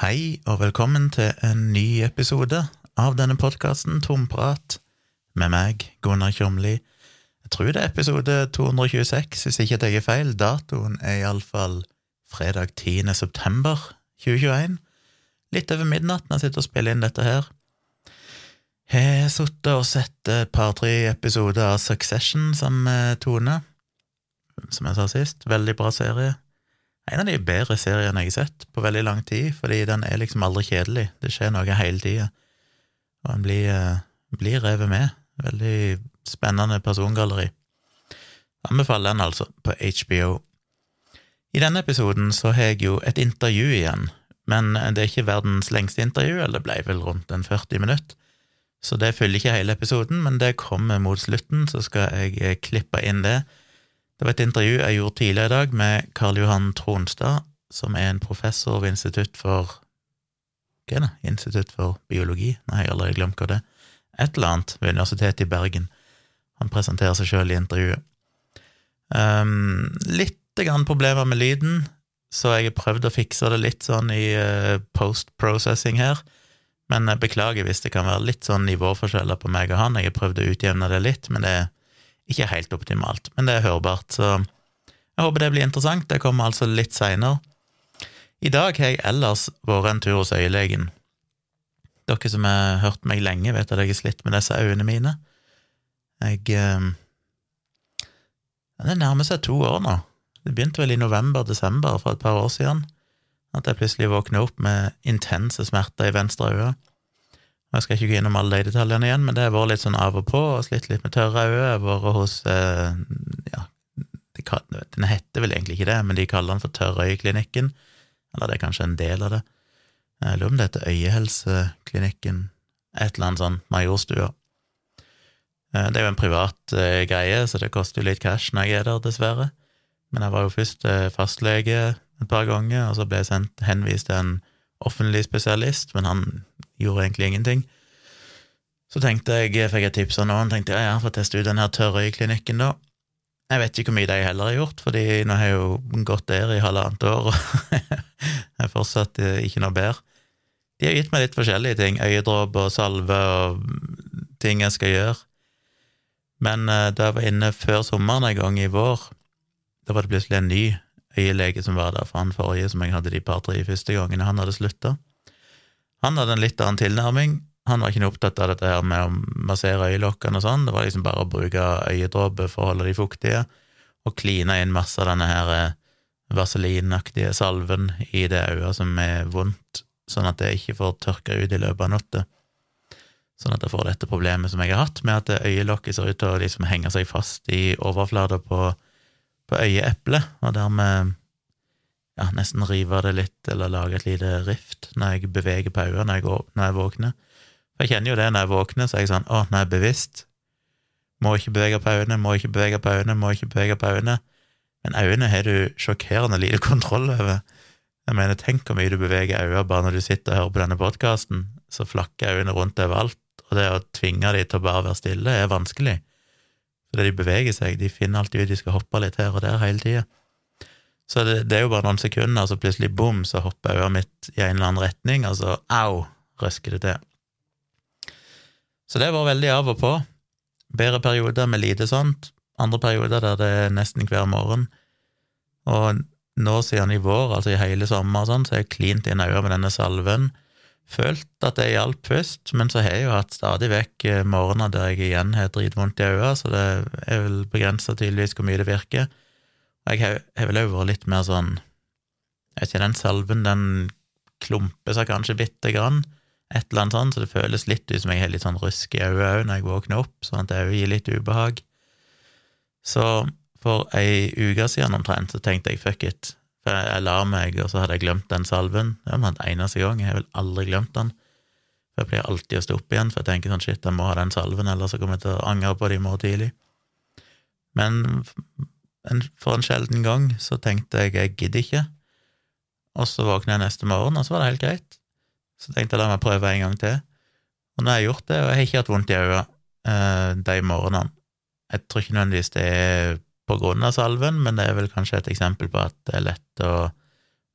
Hei og velkommen til en ny episode av denne podkasten Tomprat med meg, Gunnar Kjomli. Jeg tror det er episode 226, hvis ikke jeg tar feil. Datoen er iallfall fredag 10. september 2021. Litt over midnatt når jeg sitter og spiller inn dette her. Jeg har sittet og sett et par-tre episoder av Succession med Tone, som jeg sa sist. Veldig bra serie. En av de bedre seriene jeg har sett på veldig lang tid, fordi den er liksom aldri kjedelig. Det skjer noe hele tida, og en blir, eh, blir revet med. Veldig spennende persongalleri. Anbefaler den altså, på HBO. I denne episoden så har jeg jo et intervju igjen, men det er ikke verdens lengste intervju, eller det ble vel rundt en 40 minutt, Så det fyller ikke hele episoden, men det kommer mot slutten, så skal jeg eh, klippe inn det. Det var et intervju jeg gjorde tidligere i dag med Karl Johan Tronstad, som er en professor ved Institutt for Hva er det? Institutt for biologi? Nei, jeg har allerede glemt hva det er. Et eller annet ved Universitetet i Bergen. Han presenterer seg sjøl i intervjuet. Um, Lite grann problemer med lyden, så jeg har prøvd å fikse det litt sånn i uh, post-processing her. Men jeg beklager hvis det kan være litt sånn nivåforskjeller på meg og han. Jeg har prøvd å utjevne det litt, men det er ikke helt optimalt. Men det er hørbart, så jeg håper det blir interessant. Det kommer altså litt seinere. I dag har jeg ellers vært en tur hos øyelegen. Dere som har hørt meg lenge, vet at jeg har slitt med disse øynene mine. Jeg eh, Det nærmer seg to år nå. Det begynte vel i november-desember for et par år siden, at jeg plutselig våkna opp med intense smerter i venstre øye. Jeg skal ikke gå innom alle de detaljene igjen, men det har vært litt sånn av og på, og slitt litt med tørre øyne. Jeg har vært hos eh, ja, de, Den heter vel egentlig ikke det, men de kaller den for Tørrøyeklinikken. Eller det er kanskje en del av det. Jeg lurer om det heter Øyehelseklinikken, et eller annet sånn Majorstua. Eh, det er jo en privat eh, greie, så det koster jo litt cash når jeg er der, dessverre. Men jeg var jo først fastlege et par ganger, og så ble jeg sendt, henvist til en offentlig spesialist, men han gjorde egentlig ingenting. Så tenkte jeg, fikk jeg tips av noen, tenkte jeg ja, får teste ut den her Tørrøyklinikken, da. Jeg vet ikke hvor mye de heller har gjort, fordi nå har jeg jo gått der i halvannet år, og jeg er fortsatt ikke noe bedre. De har gitt meg litt forskjellige ting, øyedråper og salve og ting jeg skal gjøre. Men da jeg var inne før sommeren en gang i vår, da var det plutselig en ny øyelege som var der, for han forrige som jeg hadde de par-tre første gangene han hadde slutta. Han hadde en litt annen tilnærming. Han var ikke noe opptatt av dette her med å massere øyelokkene og sånn, det var liksom bare å bruke øyedråper for å holde de fuktige, og kline inn masse av denne her eh, vaselinaktige salven i det øyet som er vondt, sånn at det ikke får tørka ut i løpet av natta. Sånn at jeg får dette problemet som jeg har hatt, med at øyelokket ser ut til å liksom henge seg fast i overflata på på øyeeplet, og dermed ja, nesten rive det litt, eller lage et lite rift når jeg beveger på øynene når, når, jeg våkner. For jeg kjenner jo det når jeg våkner, så er jeg sånn å, jeg er bevisst, må ikke bevege på øynene, må ikke bevege på øynene, må ikke bevege på øynene. Men øynene har du sjokkerende lite kontroll over. Jeg mener, tenk hvor mye du beveger øynene bare når du sitter og hører på denne podkasten, så flakker øynene rundt overalt, og det å tvinge dem til å bare være stille er vanskelig. Fordi de beveger seg, de finner alltid ut de skal hoppe litt her og der hele tida. Så det, det, er jo bare noen sekunder, og så plutselig bom, så hopper øyet mitt i en eller annen retning, og så au, røsker det til. Så det var veldig av og på. Bedre perioder med lite sånt, andre perioder der det er nesten hver morgen. Og nå siden i vår, altså i hele sommer sånn, så har jeg klint inn øyet med denne salven følt at det hjalp først, men så har jeg jo hatt stadig vekk eh, morgener der jeg igjen har dritvondt i øynene, så det er vel begrensa tydeligvis hvor mye det virker. Jeg har vel òg vært litt mer sånn Jeg vet ikke, den salven, den klumper seg kanskje bitte grann, et eller annet sånt, så det føles litt ut som jeg har litt sånn rusk i øyet òg når jeg våkner opp, sånn at det òg gir litt ubehag. Så for ei uke siden omtrent så tenkte jeg fuck it, for jeg la meg, og så hadde jeg glemt den salven. Det var den eneste gang, jeg har vel aldri glemt den. For jeg pleier alltid å stå opp igjen, for jeg tenker sånn shit, jeg må ha den salven, ellers så kommer jeg til å angre på det i morgen tidlig. Men for en sjelden gang så tenkte jeg jeg gidder ikke, og så våkner jeg neste morgen, og så var det helt greit. Så tenkte jeg la meg prøve en gang til. Og nå har jeg gjort det, og jeg har ikke hatt vondt i øynene eh, de morgenene. Jeg tror ikke nødvendigvis det er på grunn av salven, men det er vel kanskje et eksempel på at det er lett å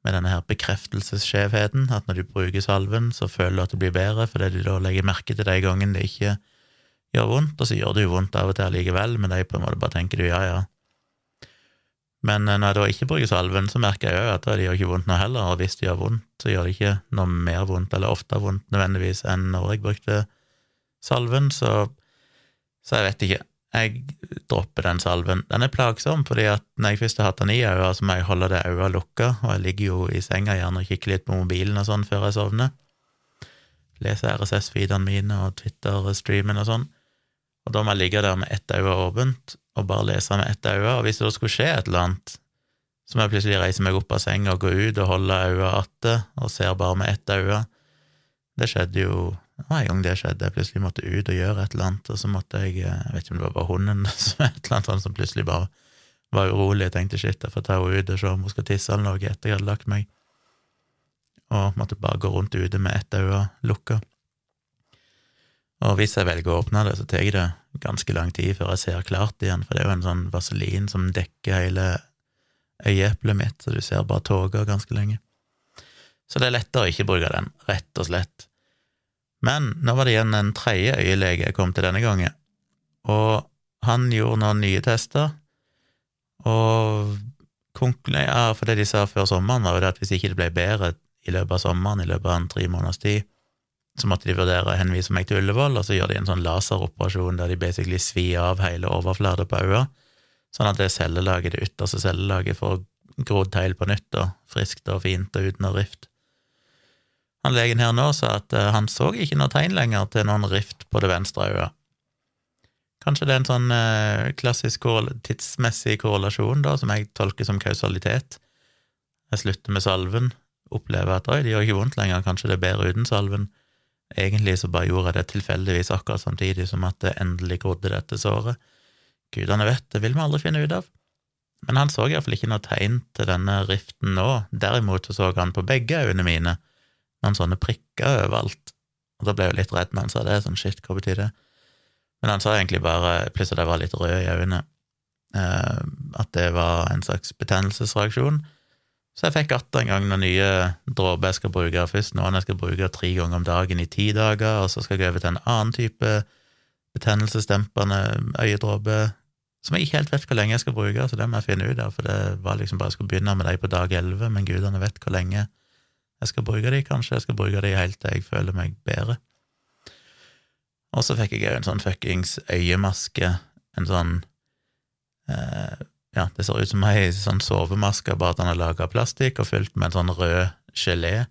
med denne her bekreftelsesskjevheten, at når du bruker salven, så føler du at det blir bedre, fordi du da legger merke til de gangene det ikke gjør vondt, og så gjør det jo vondt av og til allikevel, men de på en måte bare tenker du ja, ja. Men eh, når jeg da ikke bruker salven, så merker jeg jo at det gjør ikke vondt nå heller, og hvis det gjør vondt, så gjør det ikke noe mer vondt, eller oftere vondt nødvendigvis, enn når jeg brukte salven, så, så jeg vet ikke jeg dropper den salven. Den er plagsom, fordi at når jeg først har hatt den i øya, så må jeg holde det øya lukka, og jeg ligger jo i senga gjerne og kikker litt på mobilen og sånn før jeg sovner. Leser RSS-feedene mine og Twitter-streamen og sånn. Og da må jeg ligge der med ett øye åpent og bare lese med ett øye, og hvis det skulle skje et eller annet, så må jeg plutselig reise meg opp av senga og gå ut og holde øya atte og ser bare med ett øye. Det skjedde jo en gang det skjedde, jeg plutselig måtte ut og gjøre et eller annet, og så måtte jeg eh, Jeg vet ikke om det var bare hunden som et eller annet sånt som plutselig bare var urolig. Jeg tenkte shit, jeg får ta henne ut og se om hun skal tisse eller noe etter jeg hadde lagt meg, og måtte bare gå rundt ute med ett øye lukka. Og hvis jeg velger å åpne det, så tar det ganske lang tid før jeg ser klart igjen, for det er jo en sånn vaselin som dekker hele øyeeplet mitt, så du ser bare tåka ganske lenge. Så det er lettere å ikke bruke den, rett og slett. Men nå var det igjen en tredje øyelege jeg kom til denne gangen, og han gjorde noen nye tester, og ja, for det de sa før sommeren, var jo det at hvis ikke det ble bedre i løpet av sommeren, i løpet av en tre måneders tid, så måtte de vurdere å henvise meg til Ullevål, og så gjør de en sånn laseroperasjon der de basically svir av hele overflaten på øyet, sånn at det cellelaget, det ytterste cellelaget, får grodd til på nytt og friskt og fint og uten noe rift. Han legen her nå sa at uh, han så ikke noe tegn lenger til noen rift på det venstre øyet. Kanskje det er en sånn uh, klassisk tidsmessig korrelasjon, da, som jeg tolker som kausalitet. Jeg slutter med salven, opplever at oi, det gjør ikke vondt lenger, kanskje det er bedre uten salven. Egentlig så bare gjorde jeg det tilfeldigvis akkurat samtidig som at det endelig grodde dette såret. Gudene vet, det vil vi aldri finne ut av. Men han så iallfall ikke noe tegn til denne riften nå, derimot så han på begge øynene mine noen sånne prikker overalt. Og da ble jeg jo litt redd når han sa det, sånn shit, hva betyr det? Men han sa egentlig bare, plutselig at jeg var litt rød i øynene, eh, at det var en slags betennelsesreaksjon. Så jeg fikk atter en gang noen nye dråper jeg skal bruke. Først noen jeg skal bruke tre ganger om dagen i ti dager, og så skal jeg over til en annen type betennelsesdempende øyedråpe som jeg ikke helt vet hvor lenge jeg skal bruke, så det må jeg finne ut av, for det var liksom bare jeg skulle begynne med dem på dag elleve, men gudene vet hvor lenge jeg skal bruke de, kanskje. Jeg skal bruke de helt til jeg føler meg bedre. Og så fikk jeg òg en sånn fuckings øyemaske, en sånn eh, Ja, det ser ut som ei sånn sovemaske, bare at den er laga av plastikk og fylt med en sånn rød gelé,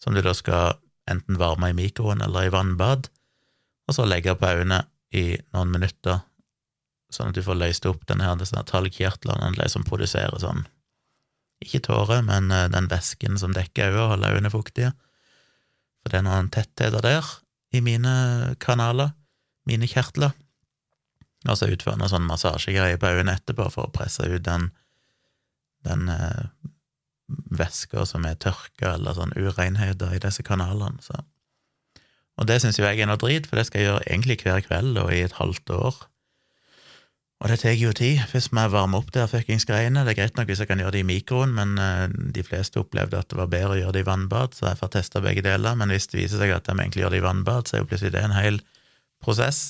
som du da skal enten varme i mikroen eller i vannbad, og så legge på øynene i noen minutter, sånn at du får løst opp denne her, disse talgkjertlene som produserer sånn ikke tårer, men eh, den væsken som dekker øynene og holder øynene fuktige. For det er noen tettheter der i mine kanaler, mine kjertler. Og så utføre jeg sånn massasjegreier på øynene etterpå for å presse ut den, den eh, væska som er tørka, eller sånn urenheter i disse kanalene. Så. Og det syns jo jeg er noe drit, for det skal jeg gjøre egentlig hver kveld og i et halvt år. Og det tar jo tid. Først må jeg varme opp de fuckings greiene. Det er greit nok hvis jeg kan gjøre det i mikroen, men uh, de fleste opplevde at det var bedre å gjøre det i vannbad, så jeg får testa begge deler. Men hvis det viser seg at de egentlig gjør det i vannbad, så er jo plutselig det en hel prosess.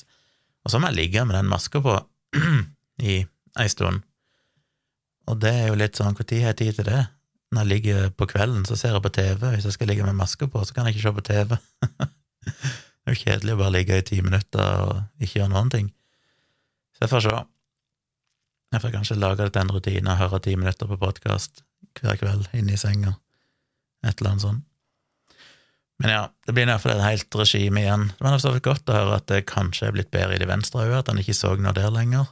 Og så må jeg ligge med den maska på i ei stund. Og det er jo litt sånn, når har jeg tid til det? Når jeg ligger på kvelden, så ser jeg på TV. Hvis jeg skal ligge med maske på, så kan jeg ikke se på TV. det er jo kjedelig å bare ligge i ti minutter og ikke gjøre noen ting. Så jeg får se. Jeg får kanskje lage det til en rutine og høre ti minutter på podkast hver kveld inne i senga. Et eller annet sånt. Men ja, det blir iallfall et helt regime igjen. Det var så godt å høre at det kanskje er blitt bedre i det venstre øyet, at han ikke så noe der lenger.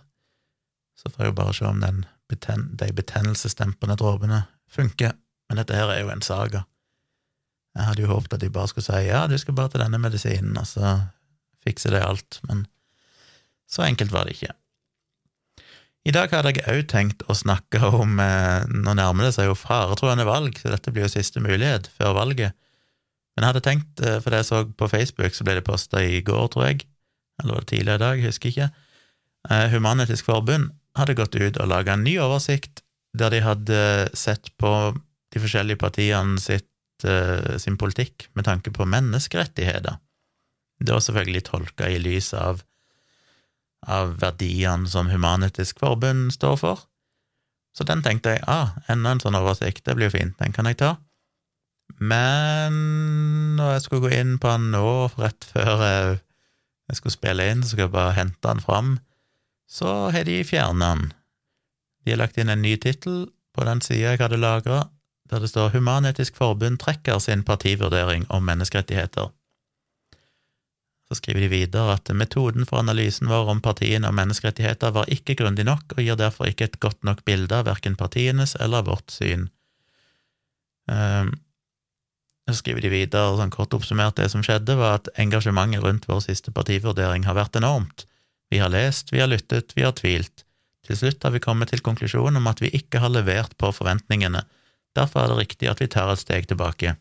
Så får jeg jo bare se om den de betennelsesdempende dråpene funker. Men dette her er jo en saga. Jeg hadde jo håpet at de bare skulle si ja, du skal bare til denne medisinen, og så fikser det alt. Men så enkelt var det ikke. I dag hadde jeg òg tenkt å snakke om eh, Nå nærmer det seg jo faretruende valg, så dette blir jo siste mulighet før valget. Men jeg hadde tenkt, eh, for det jeg så på Facebook, så ble det posta i går, tror jeg, eller var det tidligere i dag, jeg husker ikke, eh, Human-Etisk Forbund hadde gått ut og laga en ny oversikt der de hadde sett på de forskjellige partiene sitt, uh, sin politikk med tanke på menneskerettigheter. Det var selvfølgelig tolka i lys av, av verdiene som Human-Etisk Forbund står for. Så den tenkte jeg ah, enda en sånn oversikt, det blir jo fint, den kan jeg ta. Men når jeg skulle gå inn på han nå, rett før jeg, skulle spille inn, så skulle jeg bare hente han fram, så har de fjerna han. De har lagt inn en ny tittel på den sida jeg hadde lagra, der det står Human-Etisk Forbund trekker sin partivurdering om menneskerettigheter. Så skriver de videre at metoden for analysen vår om partiene og menneskerettigheter var ikke grundig nok og gir derfor ikke et godt nok bilde av verken partienes eller vårt syn. Um, så skriver de videre, sånn kort oppsummert, det som skjedde, var at engasjementet rundt vår siste partivurdering har vært enormt. Vi har lest, vi har lyttet, vi har tvilt. Til slutt har vi kommet til konklusjonen om at vi ikke har levert på forventningene. Derfor er det riktig at vi tar et steg tilbake.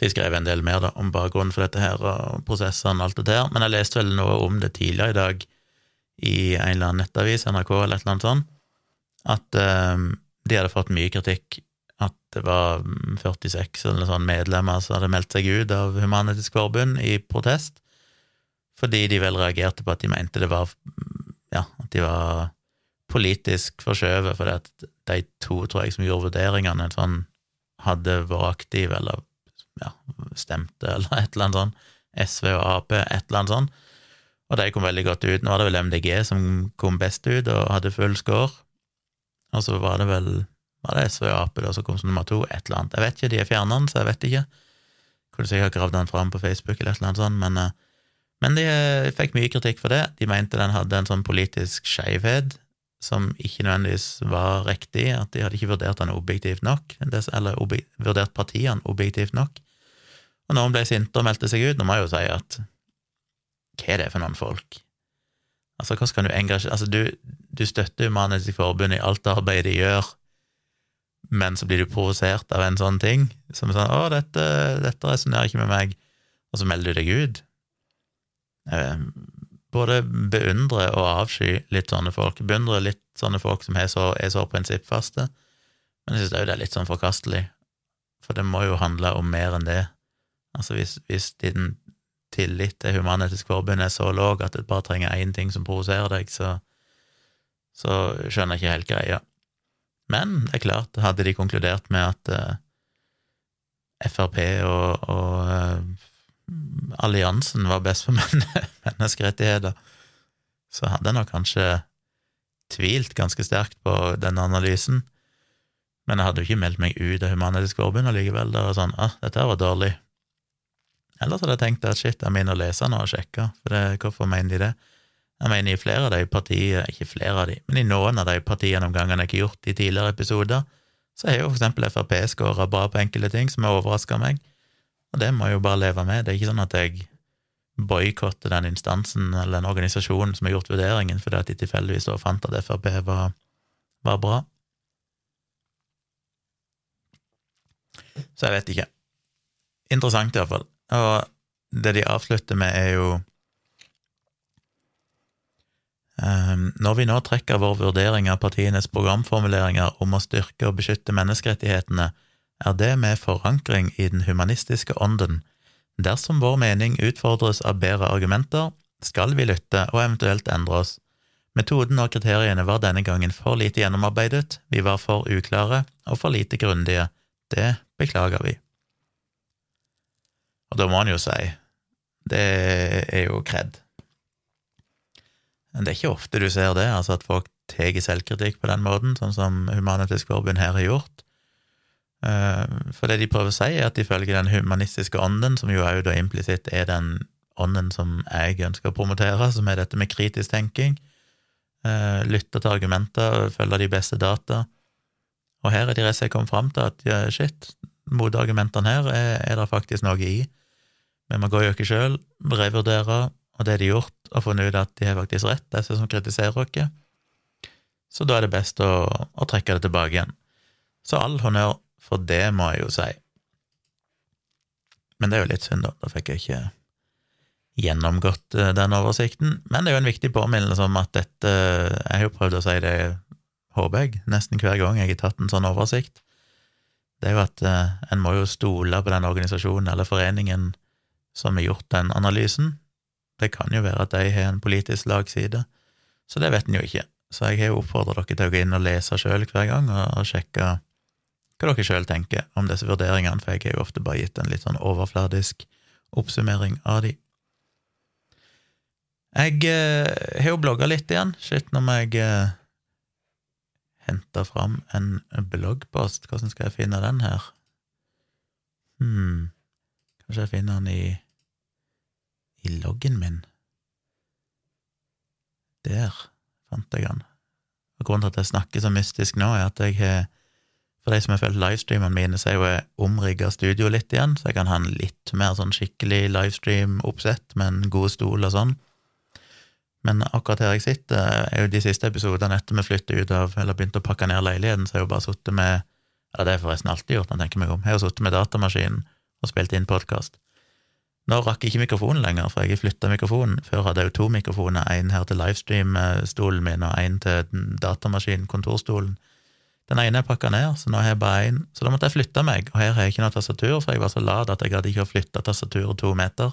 De skrev en del mer da, om bakgrunnen for dette her og prosessene og alt det der, men jeg leste vel noe om det tidligere i dag i en eller annen nettavis, NRK eller et eller annet sånt, at um, de hadde fått mye kritikk. At det var 46 eller sånn medlemmer som hadde meldt seg ut av Human-Etisk Forbund i protest, fordi de vel reagerte på at de mente det var Ja, at de var politisk forskjøvet, fordi at de to, tror jeg, som gjorde vurderingene, sånn hadde vært aktive eller ja, stemte, eller et eller annet sånn. SV og Ap, et eller annet sånn. Og de kom veldig godt ut. Nå var det vel MDG som kom best ut og hadde full score. Og så var det vel var det SV og Ap da som kom som nummer to, et eller annet. Jeg vet ikke, de er fjerna så jeg vet ikke. Kunne sikkert gravd den fram på Facebook eller et eller annet sånt, men, eh, men de eh, fikk mye kritikk for det. De mente den hadde en sånn politisk skeivhet som ikke nødvendigvis var riktig, at de hadde ikke vurdert den objektivt nok, eller vurdert partiene objektivt nok. Og noen ble sinte og meldte seg ut, nå må jeg jo si at hva er det for noen folk? Altså, hvordan kan du engasjere Altså, du, du støtter Human-Etisk Forbund i alt arbeidet de gjør, men så blir du provosert av en sånn ting, som er sånn 'Å, dette, dette resonnerer ikke med meg', og så melder du deg ut. Både beundre og avsky litt sånne folk. Beundre litt sånne folk som er så, er så prinsippfaste, men jeg synes òg det er litt sånn forkastelig, for det må jo handle om mer enn det. Altså, hvis, hvis din tillit til Human-Etisk Forbund er så lav at det bare trenger én ting som provoserer deg, så, så skjønner jeg ikke helt greia. Men det er klart, hadde de konkludert med at eh, Frp og, og uh, alliansen var best for menneskerettigheter, så hadde jeg nok kanskje tvilt ganske sterkt på den analysen. Men jeg hadde jo ikke meldt meg ut av Humanitisk Forbund allikevel. Det var sånn ah, dette var dårlig. Ellers hadde jeg tenkt at shit, jeg må inn og lese nå og sjekke, for det, hvorfor mener de det? Jeg mener i flere av de partiene, ikke flere av de, men i noen av de partiene-omgangene jeg har gjort i tidligere episoder, så har jo for eksempel Frp skåra bra på enkelte ting som har overraska meg, og det må jeg jo bare leve med. Det er ikke sånn at jeg boikotter den instansen eller den organisasjonen som har gjort vurderingen fordi at de tilfeldigvis fant at Frp var, var bra. Så jeg vet ikke. Interessant, iallfall. Og det de avslutter med, er jo Når vi nå trekker vår vurdering av partienes programformuleringer om å styrke og beskytte menneskerettighetene, er det med forankring i den humanistiske ånden. Dersom vår mening utfordres av bedre argumenter, skal vi lytte og eventuelt endre oss. Metoden og kriteriene var denne gangen for lite gjennomarbeidet, vi var for uklare og for lite grundige. Det beklager vi. Og da må han jo si det er jo kred. Det er ikke ofte du ser det, altså at folk tar selvkritikk på den måten, sånn som Human-Etisk Forbund her har gjort. Eh, for det de prøver å si, er at de følger den humanistiske ånden, som jo òg da implisitt er den ånden som jeg ønsker å promotere, som er dette med kritisk tenking. Eh, lytte til argumenter, følge de beste data. Og her er det slett kommet fram til at ja, shit, motargumentene her er, er det faktisk noe i. Men man går jo ikke sjøl, revurderer, og det de har gjort, og funnet ut at de har faktisk rett, disse som kritiserer oss. Så da er det best å, å trekke det tilbake igjen. Så all honnør for det, må jeg jo si. Men det er jo litt synd, da. Da fikk jeg ikke gjennomgått eh, den oversikten. Men det er jo en viktig påminnelse om at dette Jeg har jo prøvd å si det, håper jeg, nesten hver gang jeg har tatt en sånn oversikt. det er jo at eh, en må jo stole på den organisasjonen eller foreningen som har gjort den analysen. Det kan jo være at de har en politisk lagside, så det vet en jo ikke. Så jeg har jo oppfordra dere til å gå inn og lese sjøl hver gang, og, og sjekke hva dere sjøl tenker om disse vurderingene, for jeg har jo ofte bare gitt en litt sånn overfladisk oppsummering av de. Jeg eh, har jo blogga litt igjen. Shit, nå må jeg eh, hente fram en bloggpost. Hvordan skal jeg finne den her? Hm Kanskje jeg finner den i i loggen min. Der fant jeg han. Og Grunnen til at jeg snakker så mystisk nå, er at jeg har For de som har fulgt livestreamene mine, så er jo jeg omrigga studio litt igjen, så jeg kan ha en litt mer sånn skikkelig livestream-oppsett med en god stol og sånn. Men akkurat her jeg sitter, er jo de siste episodene etter vi flyttet ut av, eller begynte å pakke ned leiligheten, så har jeg jo bare sittet med Ja, det har jeg forresten alltid gjort, når jeg tenker meg om. Jeg har sittet med datamaskinen og spilt inn podkast. Nå rakk ikke mikrofonen lenger, for jeg har flytta mikrofonen. Før hadde jeg jo to mikrofoner, én her til livestream-stolen min og én til datamaskinen, kontorstolen. Den ene er pakka ned, så nå har jeg bare én, så da måtte jeg flytte meg, og her har jeg ikke noe tastatur, for jeg var så lat at jeg hadde ikke flytta tastaturet to meter.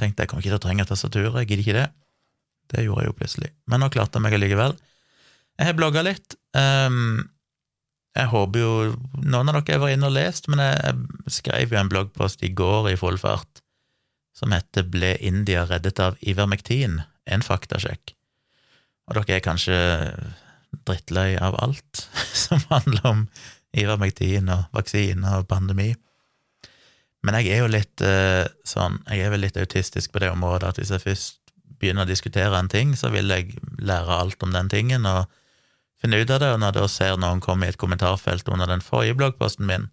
Tenkte jeg kommer ikke til å trenge tastaturet, jeg gidder ikke det. Det gjorde jeg jo plutselig, men nå klarte jeg meg allikevel. Jeg har blogga litt. Um, jeg håper jo noen av dere har vært inne og lest, men jeg, jeg skrev jo en bloggpost i går i full fart som heter Ble India reddet av Ivermektin? En faktasjekk. Og dere er kanskje drittlei av alt som handler om Ivermektin og vaksine og pandemi. Men jeg er jo litt eh, sånn, jeg er vel litt autistisk på det området at hvis jeg først begynner å diskutere en ting, så vil jeg lære alt om den tingen og finne ut av det, og når jeg da ser noen komme i et kommentarfelt under den forrige bloggposten min,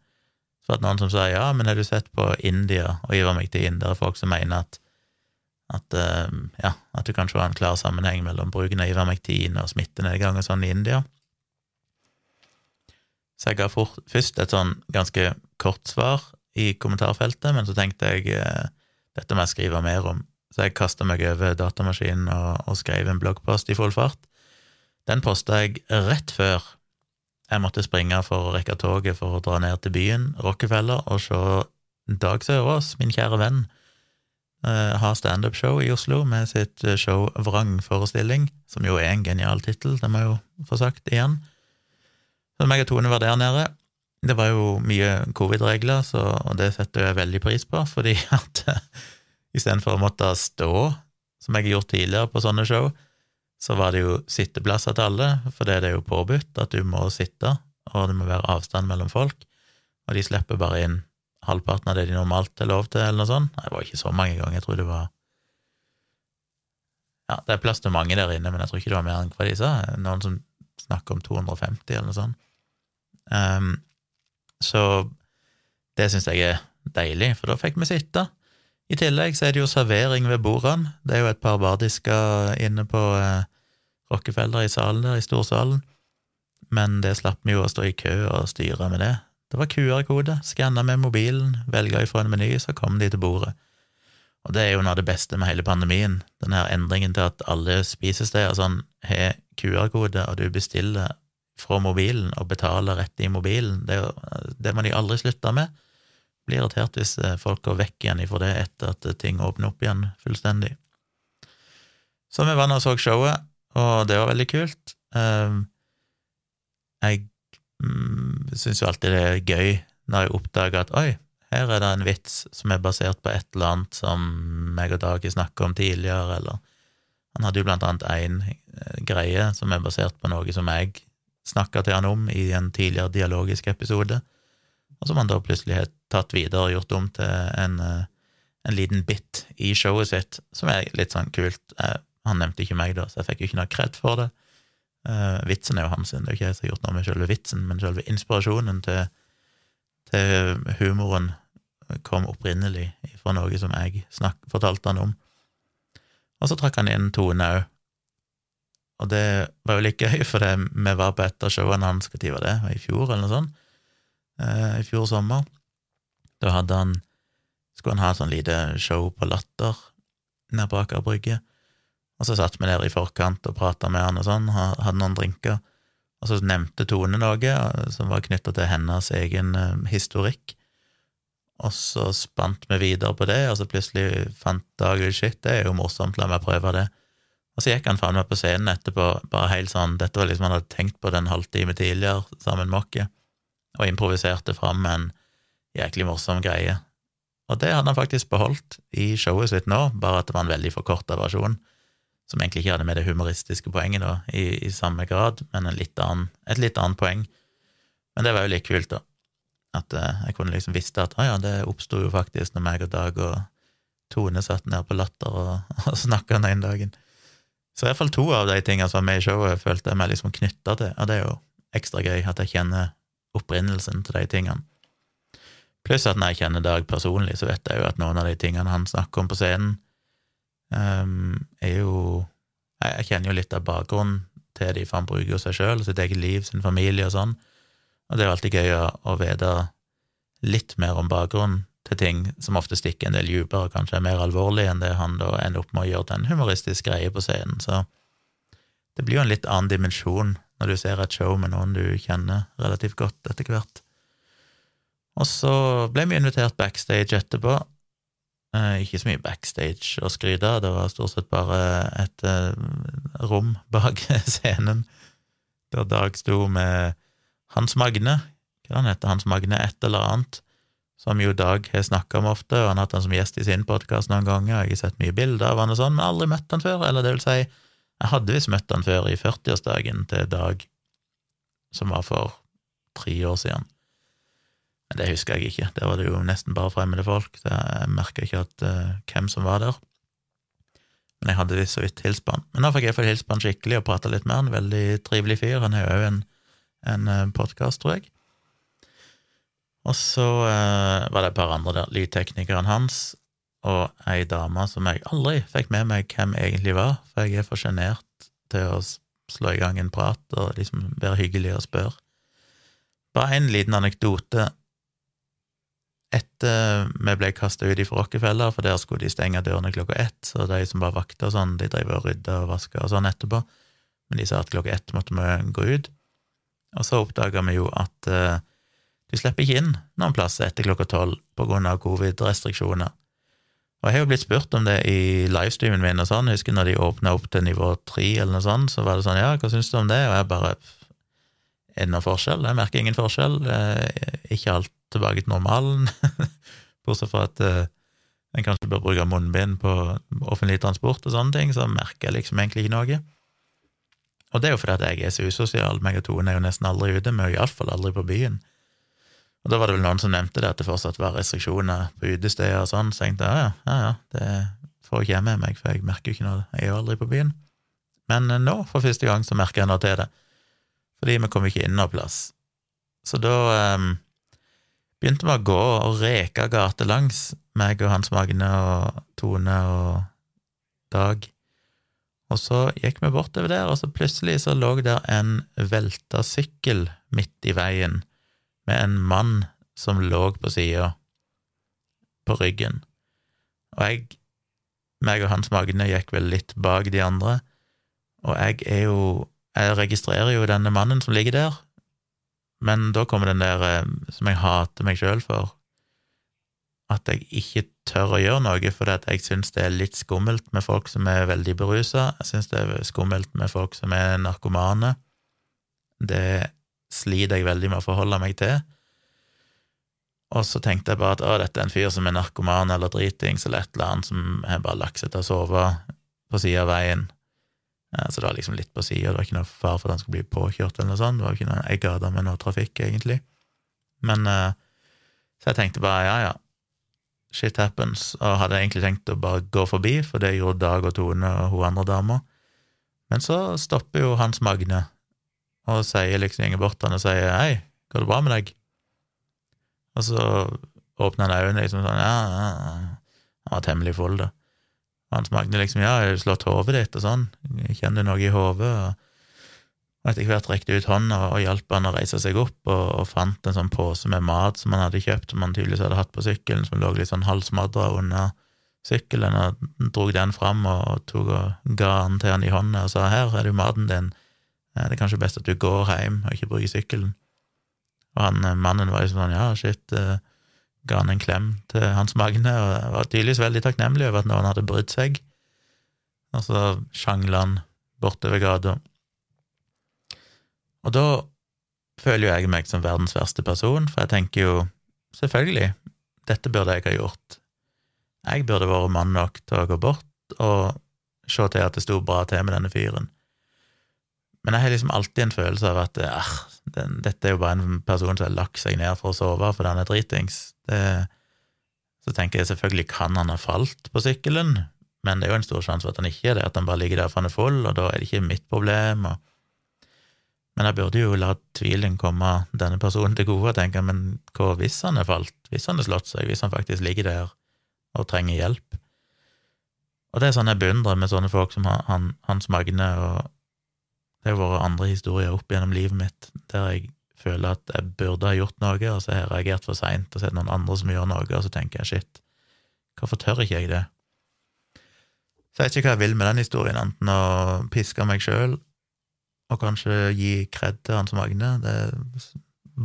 så var noen som sa ja, men har du sett på India og Ivermektin? Der er folk som mener at, at, uh, ja, at du kan se en klar sammenheng mellom bruken av Ivermektin og smittenedgang og sånn i India. Så jeg ga fort, først et sånn ganske kort svar i kommentarfeltet, men så tenkte jeg uh, dette må jeg skrive mer om. Så jeg kasta meg over datamaskinen og, og skrev en bloggpost i full fart. Den posta jeg rett før jeg måtte springe for å rekke toget for å dra ned til byen, Rockefeller, og se Dag Sørås, min kjære venn, uh, ha standup-show i Oslo med sitt eh, show Vrangforestilling, som jo er en genial tittel, det må jeg jo få sagt igjen. Så meg og Tone var der nede. Det var jo mye covid-regler, og det setter jeg veldig pris på, fordi at uh, istedenfor å måtte stå, som jeg har gjort tidligere på sånne show, så var det jo sitteplasser til alle, for det er jo påbudt at du må sitte, og det må være avstand mellom folk, og de slipper bare inn halvparten av det de normalt er lov til, eller noe sånt. Det var ikke så mange ganger, jeg tror det var Ja, det er plass til mange der inne, men jeg tror ikke det var mer enn hva de sa. Noen som snakker om 250, eller noe sånt. Um, så det syns jeg er deilig, for da fikk vi sitte. I tillegg så er det jo servering ved bordene. Det er jo et par bardisker inne på eh, Rockefeller i salen der, i storsalen, men det slapp vi jo å stå i kø og styre med det. Det var QR-kode, skanna med mobilen, velge ifra en meny, så kom de til bordet. Og det er jo noe av det beste med hele pandemien, den her endringen til at alle spisesteder sånn har QR-kode, og du bestiller fra mobilen og betaler rett i mobilen. Det, det må de aldri slutte med. Blir irritert hvis eh, folk går vekk igjen ifra det etter at ting åpner opp igjen fullstendig. Så vi var nå og så showet, og det var veldig kult. Ehm, jeg mm, syns jo alltid det er gøy når jeg oppdager at oi, her er det en vits som er basert på et eller annet som meg og Dag snakka om tidligere, eller Han hadde jo blant annet én eh, greie som er basert på noe som jeg snakka til han om i en tidligere dialogisk episode, og som han da plutselig har tatt videre og gjort om til en, eh, en liten bit i showet sitt, som er litt sånn kult. Jeg han nevnte ikke meg, da, så jeg fikk jo ikke noe kred for det. Uh, vitsen er jo hans, det er jo ikke jeg som har gjort noe med selve vitsen, men selve inspirasjonen til, til humoren kom opprinnelig fra noe som jeg snak, fortalte han om. Og så trakk han inn Tone òg. Og det var jo litt gøy, for det, vi var på et av showene hans, når var det? I fjor, eller noe sånt? Uh, I fjor sommer. Da hadde han skulle han ha sånn lite show på Latter nede på Aker Brygge. Og så satt vi der i forkant og prata med han og sånn, hadde noen drinker. og så nevnte Tone noe som var knytta til hennes egen historikk. Og så spant vi videre på det, og så plutselig fant Dag ut shit, det er jo morsomt, la meg prøve det. Og så gikk han faen meg på scenen etterpå, bare helt sånn, dette var liksom han hadde tenkt på det en halvtime tidligere sammen med oss, og improviserte fram en jæklig morsom greie. Og det hadde han faktisk beholdt i showet sitt nå, bare at det var en veldig forkorta versjon, som egentlig ikke hadde med det humoristiske poenget da, i, i samme grad, men litt annen, et litt annet poeng. Men det var jo litt kult, da. At uh, jeg kunne liksom visste at å ja, det oppsto jo faktisk når meg og Dag og Tone satt ned på Latter og, og snakka den ene dagen. Så i hvert fall to av de tingene som var med i showet, følte jeg meg liksom knytta til, og det er jo ekstra gøy at jeg kjenner opprinnelsen til de tingene. Pluss at når jeg kjenner Dag personlig, så vet jeg jo at noen av de tingene han snakker om på scenen, um, er jo Jeg kjenner jo litt av bakgrunnen til de, for han bruker seg sjøl, sitt eget liv, sin familie og sånn, og det er jo alltid gøy å, å vite litt mer om bakgrunnen til ting som ofte stikker en del dypere og kanskje er mer alvorlig enn det han da ender opp med å gjøre til en humoristisk greie på scenen. Så det blir jo en litt annen dimensjon når du ser et show med noen du kjenner relativt godt etter hvert. Og så ble vi invitert backstage etterpå. Eh, ikke så mye backstage å skryte av, det var stort sett bare et eh, rom bak scenen der Dag sto med Hans Magne, hva han heter Hans Magne et eller annet, som jo Dag har snakka om ofte, og han har hatt han som gjest i sin podkast noen ganger, jeg har sett mye bilder av han og sånn, men aldri møtt han før, eller det vil si, jeg hadde visst møtt han før i 40-årsdagen til Dag, som var for tre år siden. Det husker jeg ikke, der var det jo nesten bare fremmede folk, jeg merka ikke at, uh, hvem som var der. Men jeg hadde visst så vidt hilst på han. Men nå fikk jeg fått hilst på han skikkelig og prata litt med han, veldig trivelig fyr, han har jo òg en, en uh, podkast, tror jeg. Og så uh, var det et par andre der, lydteknikeren hans og ei dame som jeg aldri fikk med meg hvem egentlig var, for jeg er for sjenert til å slå i gang en prat og liksom være hyggelig og spørre. Bare en liten anekdote. Etter vi ble kasta ut fra Rockefeller, for der skulle de stenge dørene klokka ett, så de som var vakter og sånn, de drev og rydda og vaska og sånn etterpå, men de sa at klokka ett måtte vi gå ut. Og så oppdaga vi jo at uh, du slipper ikke inn noen plasser etter klokka tolv på grunn av covid-restriksjoner. Og jeg har jo blitt spurt om det i livestreamen min og sånn, jeg husker når de åpna opp til nivå tre eller noe sånt, så var det sånn ja, hva syns du om det, og jeg bare er det noen forskjell? Jeg merker ingen forskjell, ikke alt tilbake til normalen, bortsett fra at uh, en kanskje bør bruke munnbind på offentlig transport og sånne ting, så merker jeg liksom egentlig ikke noe. Og det er jo fordi at jeg er så usosial, meg og Tone er jo nesten aldri ute, vi er jo iallfall aldri på byen. Og da var det vel noen som nevnte det, at det fortsatt var restriksjoner på utesteder og sånn, så jeg tenkte ja, ja, ja, det får ikke jeg med meg, for jeg merker jo ikke noe, jeg er jo aldri på byen. Men eh, nå, for første gang, så merker jeg noe til det, fordi vi kom ikke inn noe plass. Så da um, begynte vi å gå og reke gatelangs, meg og Hans Magne og Tone og Dag. Og så gikk vi bortover der, og så plutselig så lå der en velta sykkel midt i veien med en mann som lå på sida, på ryggen. Og jeg, meg og Hans Magne gikk vel litt bak de andre, og jeg er jo Jeg registrerer jo denne mannen som ligger der, men da kommer den der eh, som jeg hater meg sjøl for, at jeg ikke tør å gjøre noe fordi at jeg syns det er litt skummelt med folk som er veldig berusa. Jeg syns det er skummelt med folk som er narkomane. Det sliter jeg veldig med å forholde meg til. Og så tenkte jeg bare at å, dette er en fyr som er narkoman eller dritings eller et eller annet som har bare lagt seg til å sove på sida av veien. Så det var liksom litt på sida, det var ikke noe fare for at han skulle bli påkjørt eller noe sånt. Det var ikke noe, jeg gate med noe trafikk, egentlig. Men eh, Så jeg tenkte bare ja, ja, shit happens, og hadde egentlig tenkt å bare gå forbi, for det gjorde Dag og Tone og hun andre dama. Men så stopper jo Hans Magne og sier liksom går bort han og sier 'hei, går det bra med deg?' Og så åpner han øynene liksom sånn, ja, ja, ja. Han var temmelig full, da. Og Magne liksom 'ja, har du slått hodet ditt?' og sånn, 'kjenner du noe i hodet?' Og etter hvert rekte ut hånda og hjalp han å reise seg opp, og, og, fant en sånn pose med mat som han hadde kjøpt, som han tydeligvis hadde hatt på sykkelen, som lå litt sånn halvsmadra under sykkelen, og drog den fram og tok og ga den til han i hånda og sa 'her er det jo maten din', det er kanskje best at du går hjem og ikke bruker sykkelen. Og han eh, mannen var jo sånn, ja, shit, eh, ga han en klem til Hans Magne, og var tydeligvis veldig takknemlig over at noen hadde brydd seg. Og så sjangla han bortover gata. Og da føler jo jeg meg som verdens verste person, for jeg tenker jo selvfølgelig, dette burde jeg ha gjort. Jeg burde vært mann nok til å gå bort og se til at det sto bra til med denne fyren. Men jeg har liksom alltid en følelse av at eh, den, dette er jo bare en person som har lagt seg ned for å sove fordi han er dritings. Det, så tenker jeg selvfølgelig kan han ha falt på sykkelen, men det er jo en stor sjanse for at han ikke er det, at han bare ligger der for han er full, og da er det ikke mitt problem. Og... Men jeg burde jo la tvilen komme denne personen til gode og tenke men hva hvis han er falt, hvis han har slått seg, hvis han faktisk ligger der og trenger hjelp? Og det er sånn jeg beundrer med sånne folk som han, Hans Magne og det har vært andre historier opp gjennom livet mitt der jeg føler at jeg burde ha gjort noe, og så har jeg reagert for seint, og så er det noen andre som gjør noe, og så tenker jeg shit, hvorfor tør ikke jeg det? Så jeg vet ikke hva jeg vil med den historien, enten å piske meg sjøl og kanskje gi kred til Hans Magne. Det er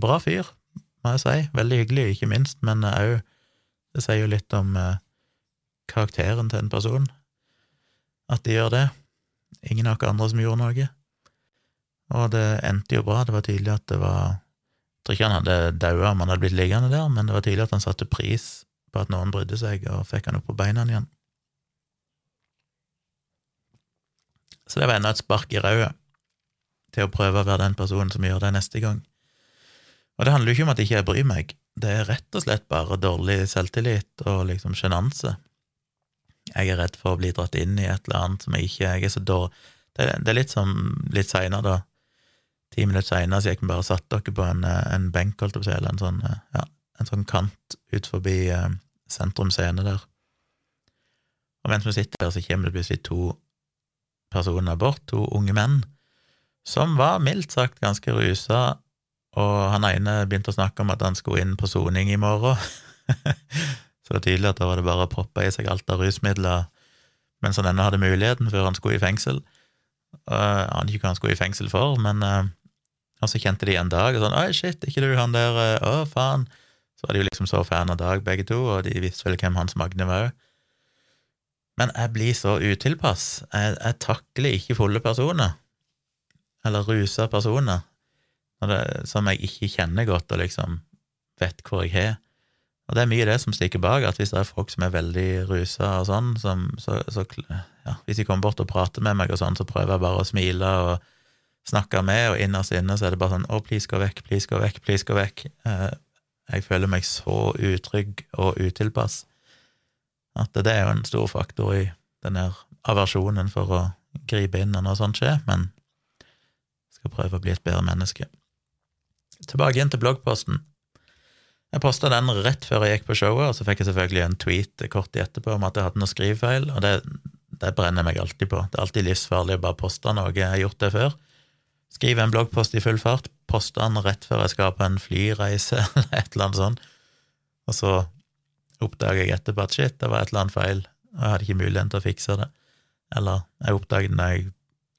bra fyr, må jeg si. Veldig hyggelig, ikke minst, men òg Det sier jo litt om eh, karakteren til en person, at de gjør det. Ingen av oss andre som gjorde noe. Og det endte jo bra. Det var tydelig at det var Jeg tror ikke han hadde daua om han hadde blitt liggende der, men det var tydelig at han satte pris på at noen brydde seg, og fikk han opp på beina igjen. Så det var enda et spark i rauet til å prøve å være den personen som gjør det neste gang. Og det handler jo ikke om at jeg ikke bryr meg, det er rett og slett bare dårlig selvtillit og liksom sjenanse. Jeg er redd for å bli dratt inn i et eller annet som jeg ikke Jeg er så dårlig det, er litt som litt seinere, da ti minutter seinere så gikk vi bare og satte dere på en, eh, en benk, holdt jeg på å si, eller en sånn, eh, ja, en sånn kant ut forbi eh, sentrum scene der. Og mens vi sitter der, så kommer det plutselig to personer bort, to unge menn, som var mildt sagt ganske rusa, og han ene begynte å snakke om at han skulle inn på soning i morgen. så det var tydelig at da var det bare å proppe i seg alt av rusmidler mens han ennå hadde muligheten før han skulle i fengsel. Uh, jeg aner ikke hva han skulle i fengsel for, men Og så kjente de en dag og sånn 'Oi, shit, ikke du han der uh, Å, faen.' Så var de jo liksom så fan av Dag, begge to, og de visste vel hvem Hans Magne var òg. Men jeg blir så utilpass. Jeg, jeg takler ikke fulle personer, eller rusa personer, det, som jeg ikke kjenner godt og liksom vet hvor jeg har. Og det er mye det som stikker bak, at hvis det er folk som er veldig rusa og sånn, som, så, så, ja, hvis de kommer bort og prater med meg og sånn, så prøver jeg bare å smile og snakke med, og innerst inne så er det bare sånn å, please, gå vekk, please, gå vekk, please, gå vekk. Eh, jeg føler meg så utrygg og utilpass at det er jo en stor faktor i den der aversjonen for å gripe inn når noe sånt skjer, men jeg skal prøve å bli et bedre menneske. Tilbake igjen til bloggposten. Jeg posta den rett før jeg gikk på showet, og så fikk jeg selvfølgelig en tweet kort tid etterpå om at jeg hadde noe skrivefeil, og det, det brenner jeg meg alltid på. Det er alltid livsfarlig å bare poste noe jeg har gjort det før. Skrive en bloggpost i full fart, poste den rett før jeg skal på en flyreise eller et eller annet sånt, og så oppdager jeg etterpå at shit, det var et eller annet feil, og jeg hadde ikke muligheten til å fikse det. Eller jeg oppdager det når jeg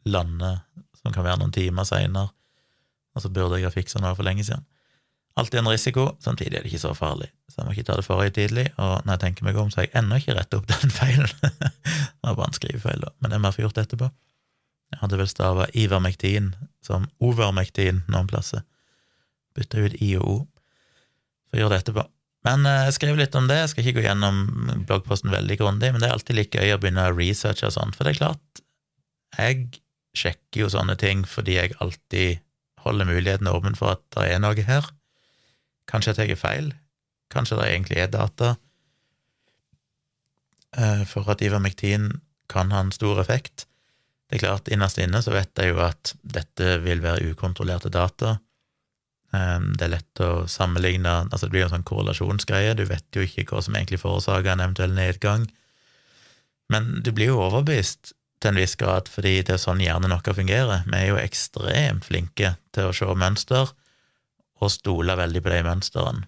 lander, som kan være noen timer seinere, og så burde jeg ha fiksa noe for lenge siden. Alltid en risiko, samtidig er det ikke så farlig, så jeg må ikke ta det for høytidelig, og når jeg tenker meg om, så har jeg ennå ikke rettet opp den feilen. det var bare en skrivefeil, da, men det må jeg få gjort etterpå. Jeg hadde vel stava Ivermektin som Overmektin noen plasser. Bytta ut I og O for å gjøre det etterpå. Men eh, jeg skrev litt om det, jeg skal ikke gå gjennom bloggposten veldig grundig, men det er alltid like gøy å begynne å researche og sånn, for det er klart, jeg sjekker jo sånne ting fordi jeg alltid holder muligheten åpen for at det er noe her. Kanskje jeg tar feil, kanskje det egentlig er data eh, for at ivermektin kan ha en stor effekt. Det er klart, innerst inne så vet jeg jo at dette vil være ukontrollerte data. Eh, det er lett å sammenligne altså Det blir en sånn korrelasjonsgreie, du vet jo ikke hva som egentlig forårsaker en eventuell nedgang. Men du blir jo overbevist til en viss grad, fordi det er sånn hjernen vår fungerer. Vi er jo ekstremt flinke til å se mønster og stole veldig på de mønstrene.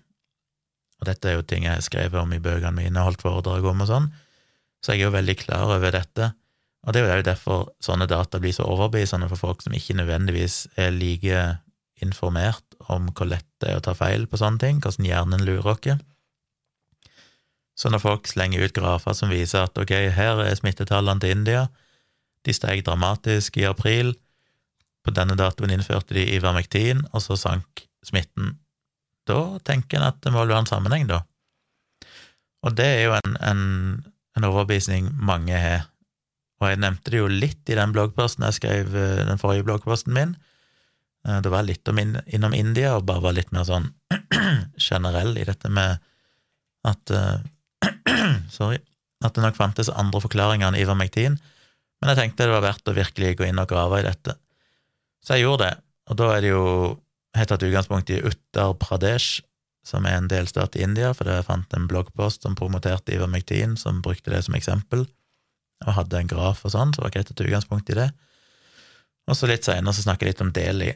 Og dette er jo ting jeg har skrevet om i bøkene mine holdt foredrag om og sånn, så jeg er jo veldig klar over dette, Og det er jo derfor sånne data blir så overbevisende for folk som ikke nødvendigvis er like informert om hvor lett det er å ta feil på sånne ting, hvordan hjernen lurer oss. Så når folk slenger ut grafer som viser at ok, her er smittetallene til India, de steg dramatisk i april, på denne datoen innførte de Ivermektin, og så sank smitten, da tenker en at det må være en sammenheng, da. Og det er jo en, en, en overbevisning mange har. Og jeg nevnte det jo litt i den bloggposten jeg skrev, eh, den forrige bloggposten min. Eh, det var litt om in, innom India, og bare var litt mer sånn generell i dette med at uh, Sorry. At det nok fantes andre forklaringer enn Ivermektin. Men jeg tenkte det var verdt å virkelig gå inn og grave i dette. Så jeg gjorde det, og da er det jo helt tatt utgangspunkt i Uttar Pradesh, som er en delstat i India, fordi jeg fant en bloggpost som promoterte Ivermektin, som brukte det som eksempel, og hadde en graf og sånn, så var greit å ta utgangspunkt i det. Og så litt seinere så snakket jeg litt om Deli,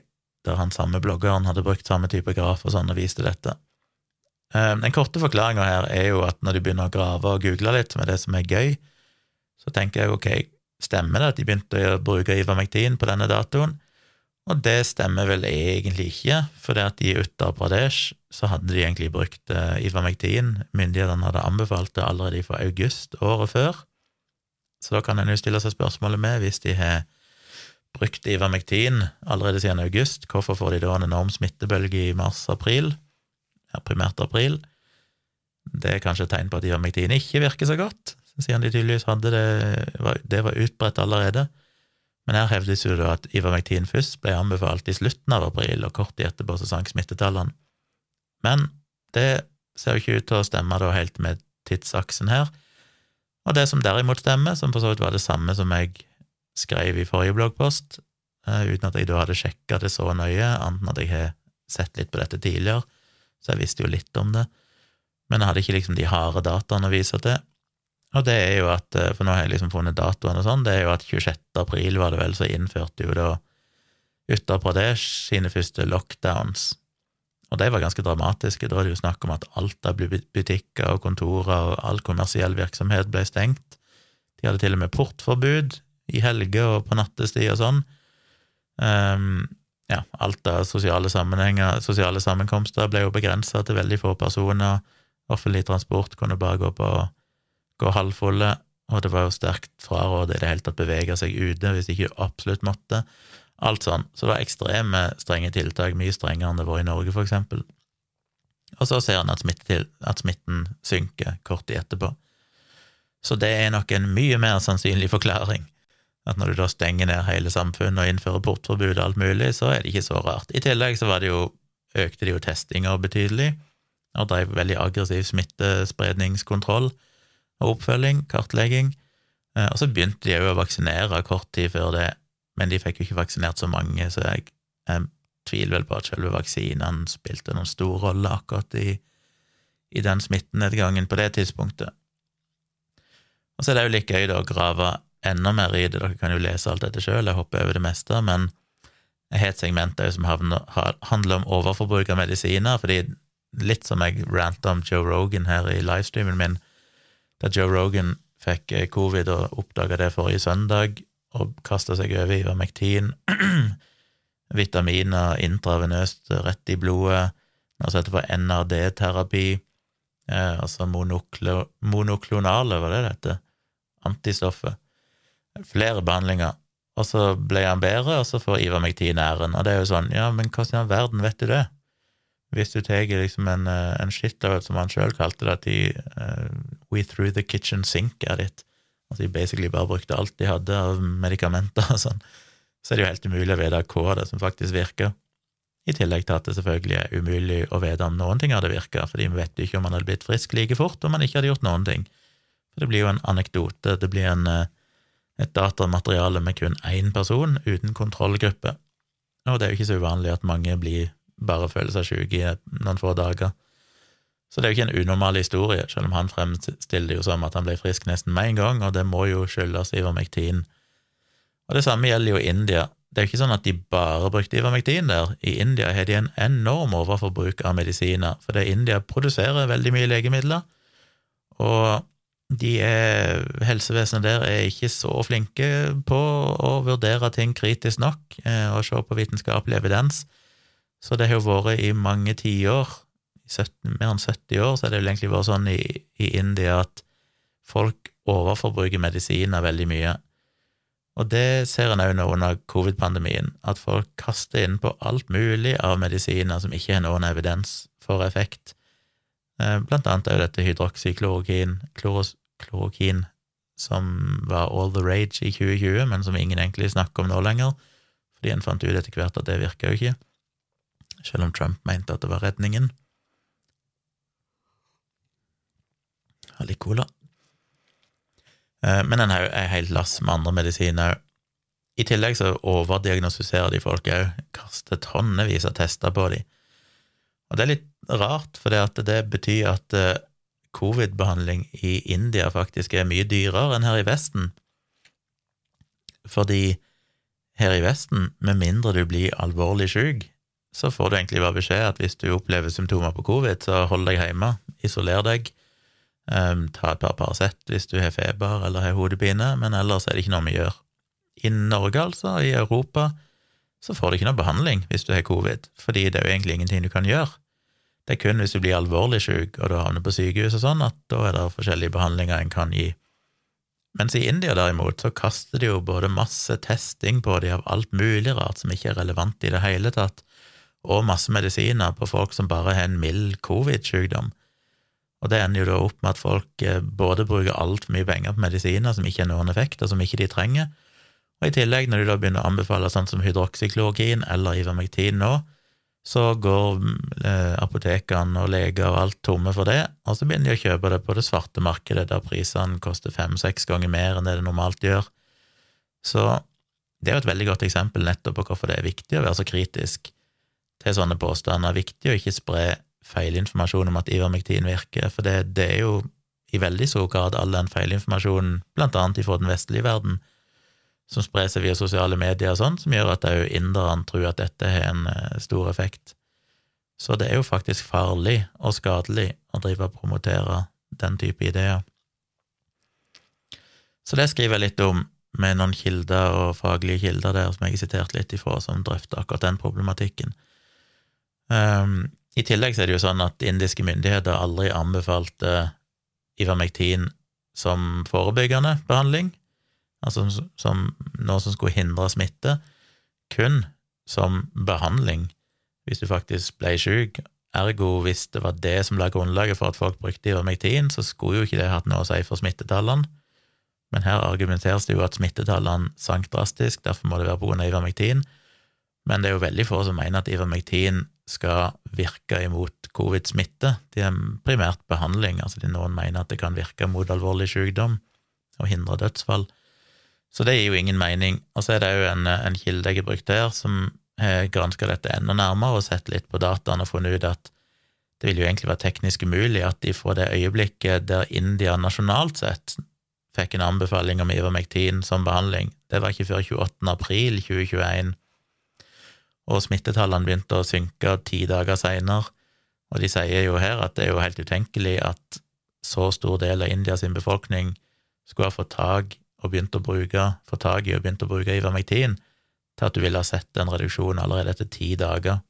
der han samme bloggeren hadde brukt samme type graf og sånn, og viste dette. Eh, den korte forklaringa her er jo at når de begynner å grave og google litt, som er det som er gøy, så tenker jeg ok, stemmer det at de begynte å bruke Ivermektin på denne datoen? Og det stemmer vel egentlig ikke, for det at i Uttar Pradesh så hadde de egentlig brukt uh, Ivermektin. Myndighetene hadde anbefalt det allerede fra august året før. Så da kan en jo stille seg spørsmålet med, hvis de har brukt Ivermektin allerede siden august, hvorfor får de da en enorm smittebølge i mars-april? Ja, primært april. Det er kanskje et tegn på at Ivermektin ikke virker så godt, siden de tydeligvis hadde det Det var utbredt allerede. Men her hevdes jo da at Ivermektin først ble anbefalt i slutten av april, og kort tid etterpå så sank smittetallene. Men det ser jo ikke ut til å stemme da helt med tidsaksen her. Og det som derimot stemmer, som for så vidt var det samme som jeg skrev i forrige bloggpost, uh, uten at jeg da hadde sjekka det så nøye, annet enn at jeg har sett litt på dette tidligere, så jeg visste jo litt om det, men jeg hadde ikke liksom de harde dataene å vise til. Og det er jo at, eh, for nå har jeg liksom funnet datoene og sånn, det er jo at 26. april var det vel, så innførte jo da Uttar Pradesh sine første lockdowns. Og de var ganske dramatiske. Da er det jo snakk om at alt av butikker og kontorer og all kommersiell virksomhet ble stengt. De hadde til og med portforbud i helger og på nattestid og sånn. Um, ja, alt av sosiale sammenhenger, sosiale sammenkomster ble jo begrensa til veldig få personer. Offentlig transport kunne bare gå på gå halvfulle, og det var jo sterkt frarådet i det hele tatt bevege seg ute hvis ikke absolutt måtte. Alt sånn. Så det var ekstreme strenge tiltak, mye strengere enn det var i Norge, for eksempel. Og så ser en at, at smitten synker kort tid etterpå. Så det er nok en mye mer sannsynlig forklaring. At når du da stenger ned hele samfunnet og innfører portforbud og alt mulig, så er det ikke så rart. I tillegg så jo, økte de jo testinger betydelig, og drev veldig aggressiv smittespredningskontroll og oppfølging, kartlegging. Eh, og så begynte de òg å vaksinere kort tid før det, men de fikk jo ikke vaksinert så mange, så jeg, jeg tviler vel på at selve vaksinene spilte noen stor rolle akkurat i, i den smittenedgangen på det tidspunktet. Og så er det jo like gøy å grave enda mer i det, dere kan jo lese alt dette sjøl, jeg hopper over det meste, men jeg har et segment som handler om overforbruk av medisiner, fordi litt som jeg ranta om Joe Rogan her i livestreamen min, da Joe Rogan fikk eh, covid og oppdaga det forrige søndag, og kasta seg over Ivermektin, vitaminer intravenøst rett i blodet, og så heter for NRD-terapi, eh, altså monoklo, monoklonale, var det det Antistoffet. Flere behandlinger. Og så ble han bedre, og så får Ivermektin æren. Og det er jo sånn, ja, men hvordan i all verden vet du det? Hvis du tar liksom en, eh, en shitload, som han sjøl kalte det, at de uh, We threw the kitchen sink er ditt. Altså de basically bare brukte alt de hadde av medikamenter og sånn. Så er det jo helt umulig å vite hva det som faktisk virker. I tillegg til at det selvfølgelig er umulig å vite om noen ting hadde virka, fordi vi vet jo ikke om man hadde blitt frisk like fort om man ikke hadde gjort noen ting. For det blir jo en anekdote, det blir en, eh, et datamateriale med kun én person, uten kontrollgruppe. Og det er jo ikke så uvanlig at mange blir bare føler seg syke i noen få dager. Så det er jo ikke en unormal historie, selv om han fremstiller det jo som at han ble frisk nesten med en gang, og det må jo skyldes Ivermektin. Og det samme gjelder jo India. Det er jo ikke sånn at de bare brukte Ivermektin der. I India har de en enorm overforbruk av medisiner, fordi India produserer veldig mye legemidler, og de er, helsevesenet der er ikke så flinke på å vurdere ting kritisk nok eh, og se på vitenskapelig evidens. Så det har jo vært i mange tiår, mer enn 70 år, så er det vel egentlig vært sånn i, i India at folk overforbruker medisiner veldig mye. Og det ser en òg nå under covid-pandemien, at folk kaster inn på alt mulig av medisiner som ikke har noen evidens for effekt. Eh, blant annet er jo dette hydroksyklorokin, klorokin, som var all the rage i 2020, men som ingen egentlig snakker om nå lenger, fordi en fant ut etter hvert at det virka jo ikke, selv om Trump mente at det var redningen. Ha litt cola. Eh, men en helt lass med andre medisiner òg. I tillegg så overdiagnostiserer de folk òg, kaster tonnevis av tester på dem. Og det er litt rart, for det betyr at eh, covid-behandling i India faktisk er mye dyrere enn her i Vesten. Fordi her i Vesten, med mindre du blir alvorlig syk, så får du egentlig bare beskjed at hvis du opplever symptomer på covid, så hold deg hjemme, isoler deg, um, ta et par Paracet hvis du har feber eller har hodepine, men ellers er det ikke noe vi gjør. I Norge, altså, i Europa, så får du ikke noe behandling hvis du har covid, fordi det er jo egentlig ingenting du kan gjøre. Det er kun hvis du blir alvorlig syk og du havner på sykehus og sånn, at da er det forskjellige behandlinger en kan gi. Mens i India, derimot, så kaster de jo både masse testing på de av alt mulig rart som ikke er relevant i det hele tatt, og masse medisiner på folk som bare har en mild covid-sykdom. Og det ender jo da opp med at folk eh, både bruker altfor mye penger på medisiner som ikke har noen effekt, og som ikke de trenger, og i tillegg, når de da begynner å anbefale sånn som hydroksyklorokin eller ivermektin nå, så går eh, apotekene og leger og alt tomme for det, og så begynner de å kjøpe det på det svarte markedet, der prisene koster fem-seks ganger mer enn det det normalt gjør. Så det er jo et veldig godt eksempel nettopp på hvorfor det er viktig å være så kritisk til sånne påstander. Viktig å ikke spre feilinformasjon om at ivermektin virker, for det, det er jo i veldig stor grad all den feilinformasjonen, blant annet ifra den vestlige verden, som sprer seg via sosiale medier og sånn, som gjør at òg inderne tror at dette har en eh, stor effekt. Så det er jo faktisk farlig og skadelig å drive og promotere den type ideer. Så det skriver jeg litt om, med noen kilder og faglige kilder der som jeg har sitert litt ifra, som drøfter akkurat den problematikken. Um, I tillegg er det jo sånn at indiske myndigheter aldri anbefalte Ivermektin som forebyggende behandling, altså som noe som skulle hindre smitte, kun som behandling hvis du faktisk ble syk. Ergo, hvis det var det som la grunnlaget for at folk brukte ivermektin, så skulle jo ikke det hatt noe å si for smittetallene. Men her argumenteres det jo at smittetallene sank drastisk, derfor må det være av ivermektin. Men det er jo veldig få som mener at ivermektin skal virke imot covid-smitte. De er primært behandling, altså noen mener at det kan virke mot alvorlig sykdom og hindre dødsfall. Så det gir jo ingen mening. Og så er det jo en, en kilde jeg har brukt her, som har granska dette enda nærmere og sett litt på dataene og funnet ut at det vil jo egentlig være teknisk umulig at de fra det øyeblikket der India nasjonalt sett fikk en anbefaling om ivermektin som behandling, det var ikke før 28. april 2021, og smittetallene begynte å synke ti dager seinere, og de sier jo her at det er jo helt utenkelig at så stor del av Indias befolkning skulle ha fått tak og begynt å bruke, få tak i og begynt å bruke Ivermectin, til at du ville ha sett en reduksjon allerede etter ti dager.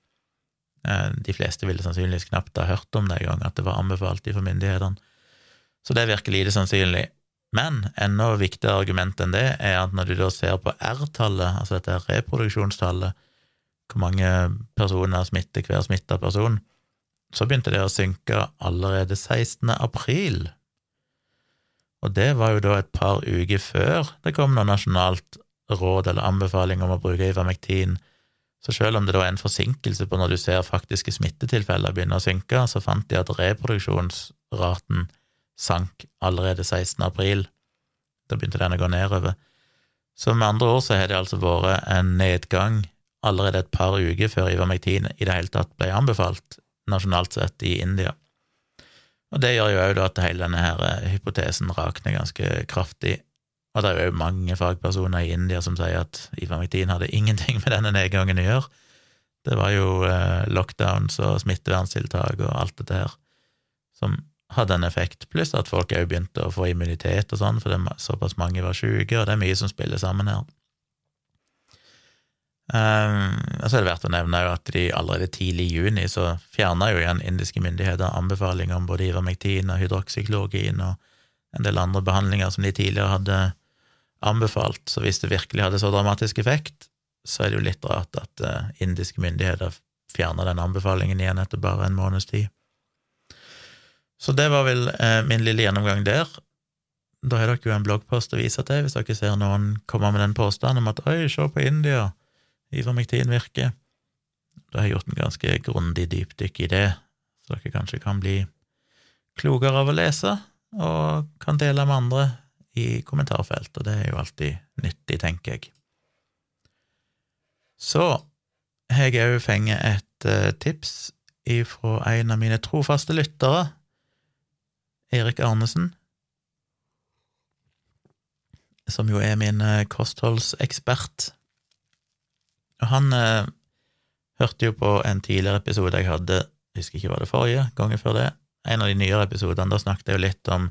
Eh, de fleste ville sannsynligvis knapt ha hørt om det engang, at det var anbefalt fra myndighetene. Så det virker lite sannsynlig. Men enda viktigere argument enn det er at når du da ser på R-tallet, altså dette reproduksjonstallet, hvor mange personer smitter hver smitta person, så begynte det å synke allerede 16. april og det var jo da et par uker før det kom noe nasjonalt råd eller anbefaling om å bruke ivermektin. Så selv om det da er en forsinkelse på når du ser faktiske smittetilfeller begynne å synke, så fant de at reproduksjonsraten sank allerede 16. april. Da begynte den å gå nedover. Så med andre ord så har det altså vært en nedgang allerede et par uker før Ivermectin i det hele tatt ble anbefalt nasjonalt sett i India. Og det gjør jo òg at hele denne her eh, hypotesen rakner ganske kraftig. Og det er jo mange fagpersoner i India som sier at Ivermectin hadde ingenting med denne nedgangen å gjøre. Det var jo eh, lockdowns og smitteverntiltak og alt dette her som hadde en effekt, pluss at folk òg begynte å få immunitet og sånn, for det er såpass mange var syke, og det er mye som spiller sammen her. Um, så er det verdt å nevne at de allerede tidlig i juni så fjerna jo igjen indiske myndigheter anbefalinger om både ivermektin og hydroksyklogin og en del andre behandlinger som de tidligere hadde anbefalt. Så hvis det virkelig hadde så dramatisk effekt, så er det jo litt rart at uh, indiske myndigheter fjerna den anbefalingen igjen etter bare en måneds tid. Så det var vel uh, min lille gjennomgang der. Da har dere jo en bloggpost å vise til hvis dere ser noen komme med den påstanden om at 'oi, se på India', ivermektin virker. Da har jeg gjort en ganske grundig dypdykk i det, så dere kanskje kan bli klokere av å lese, og kan dele med andre i kommentarfelt, og det er jo alltid nyttig, tenker jeg. Så har jeg òg fengt et uh, tips ifra en av mine trofaste lyttere, Erik Arnesen, som jo er min uh, kostholdsekspert. Og han eh, hørte jo på en tidligere episode jeg hadde, jeg husker ikke hva det forrige, gangen før det, en av de nyere episodene, da snakket jeg jo litt om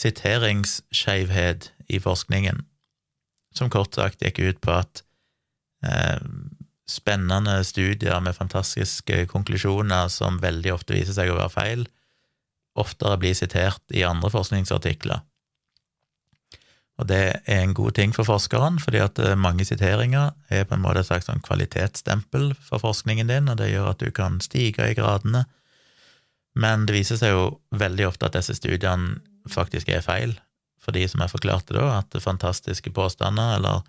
siteringsskeivhet i forskningen, som kort sagt gikk ut på at eh, spennende studier med fantastiske konklusjoner som veldig ofte viser seg å være feil, oftere blir sitert i andre forskningsartikler. Og det er en god ting for forskeren, fordi at eh, mange siteringer er på en måte et slags sånn kvalitetsstempel for forskningen din, og det gjør at du kan stige i gradene. Men det viser seg jo veldig ofte at disse studiene faktisk er feil, for de som jeg forklarte da, at fantastiske påstander eller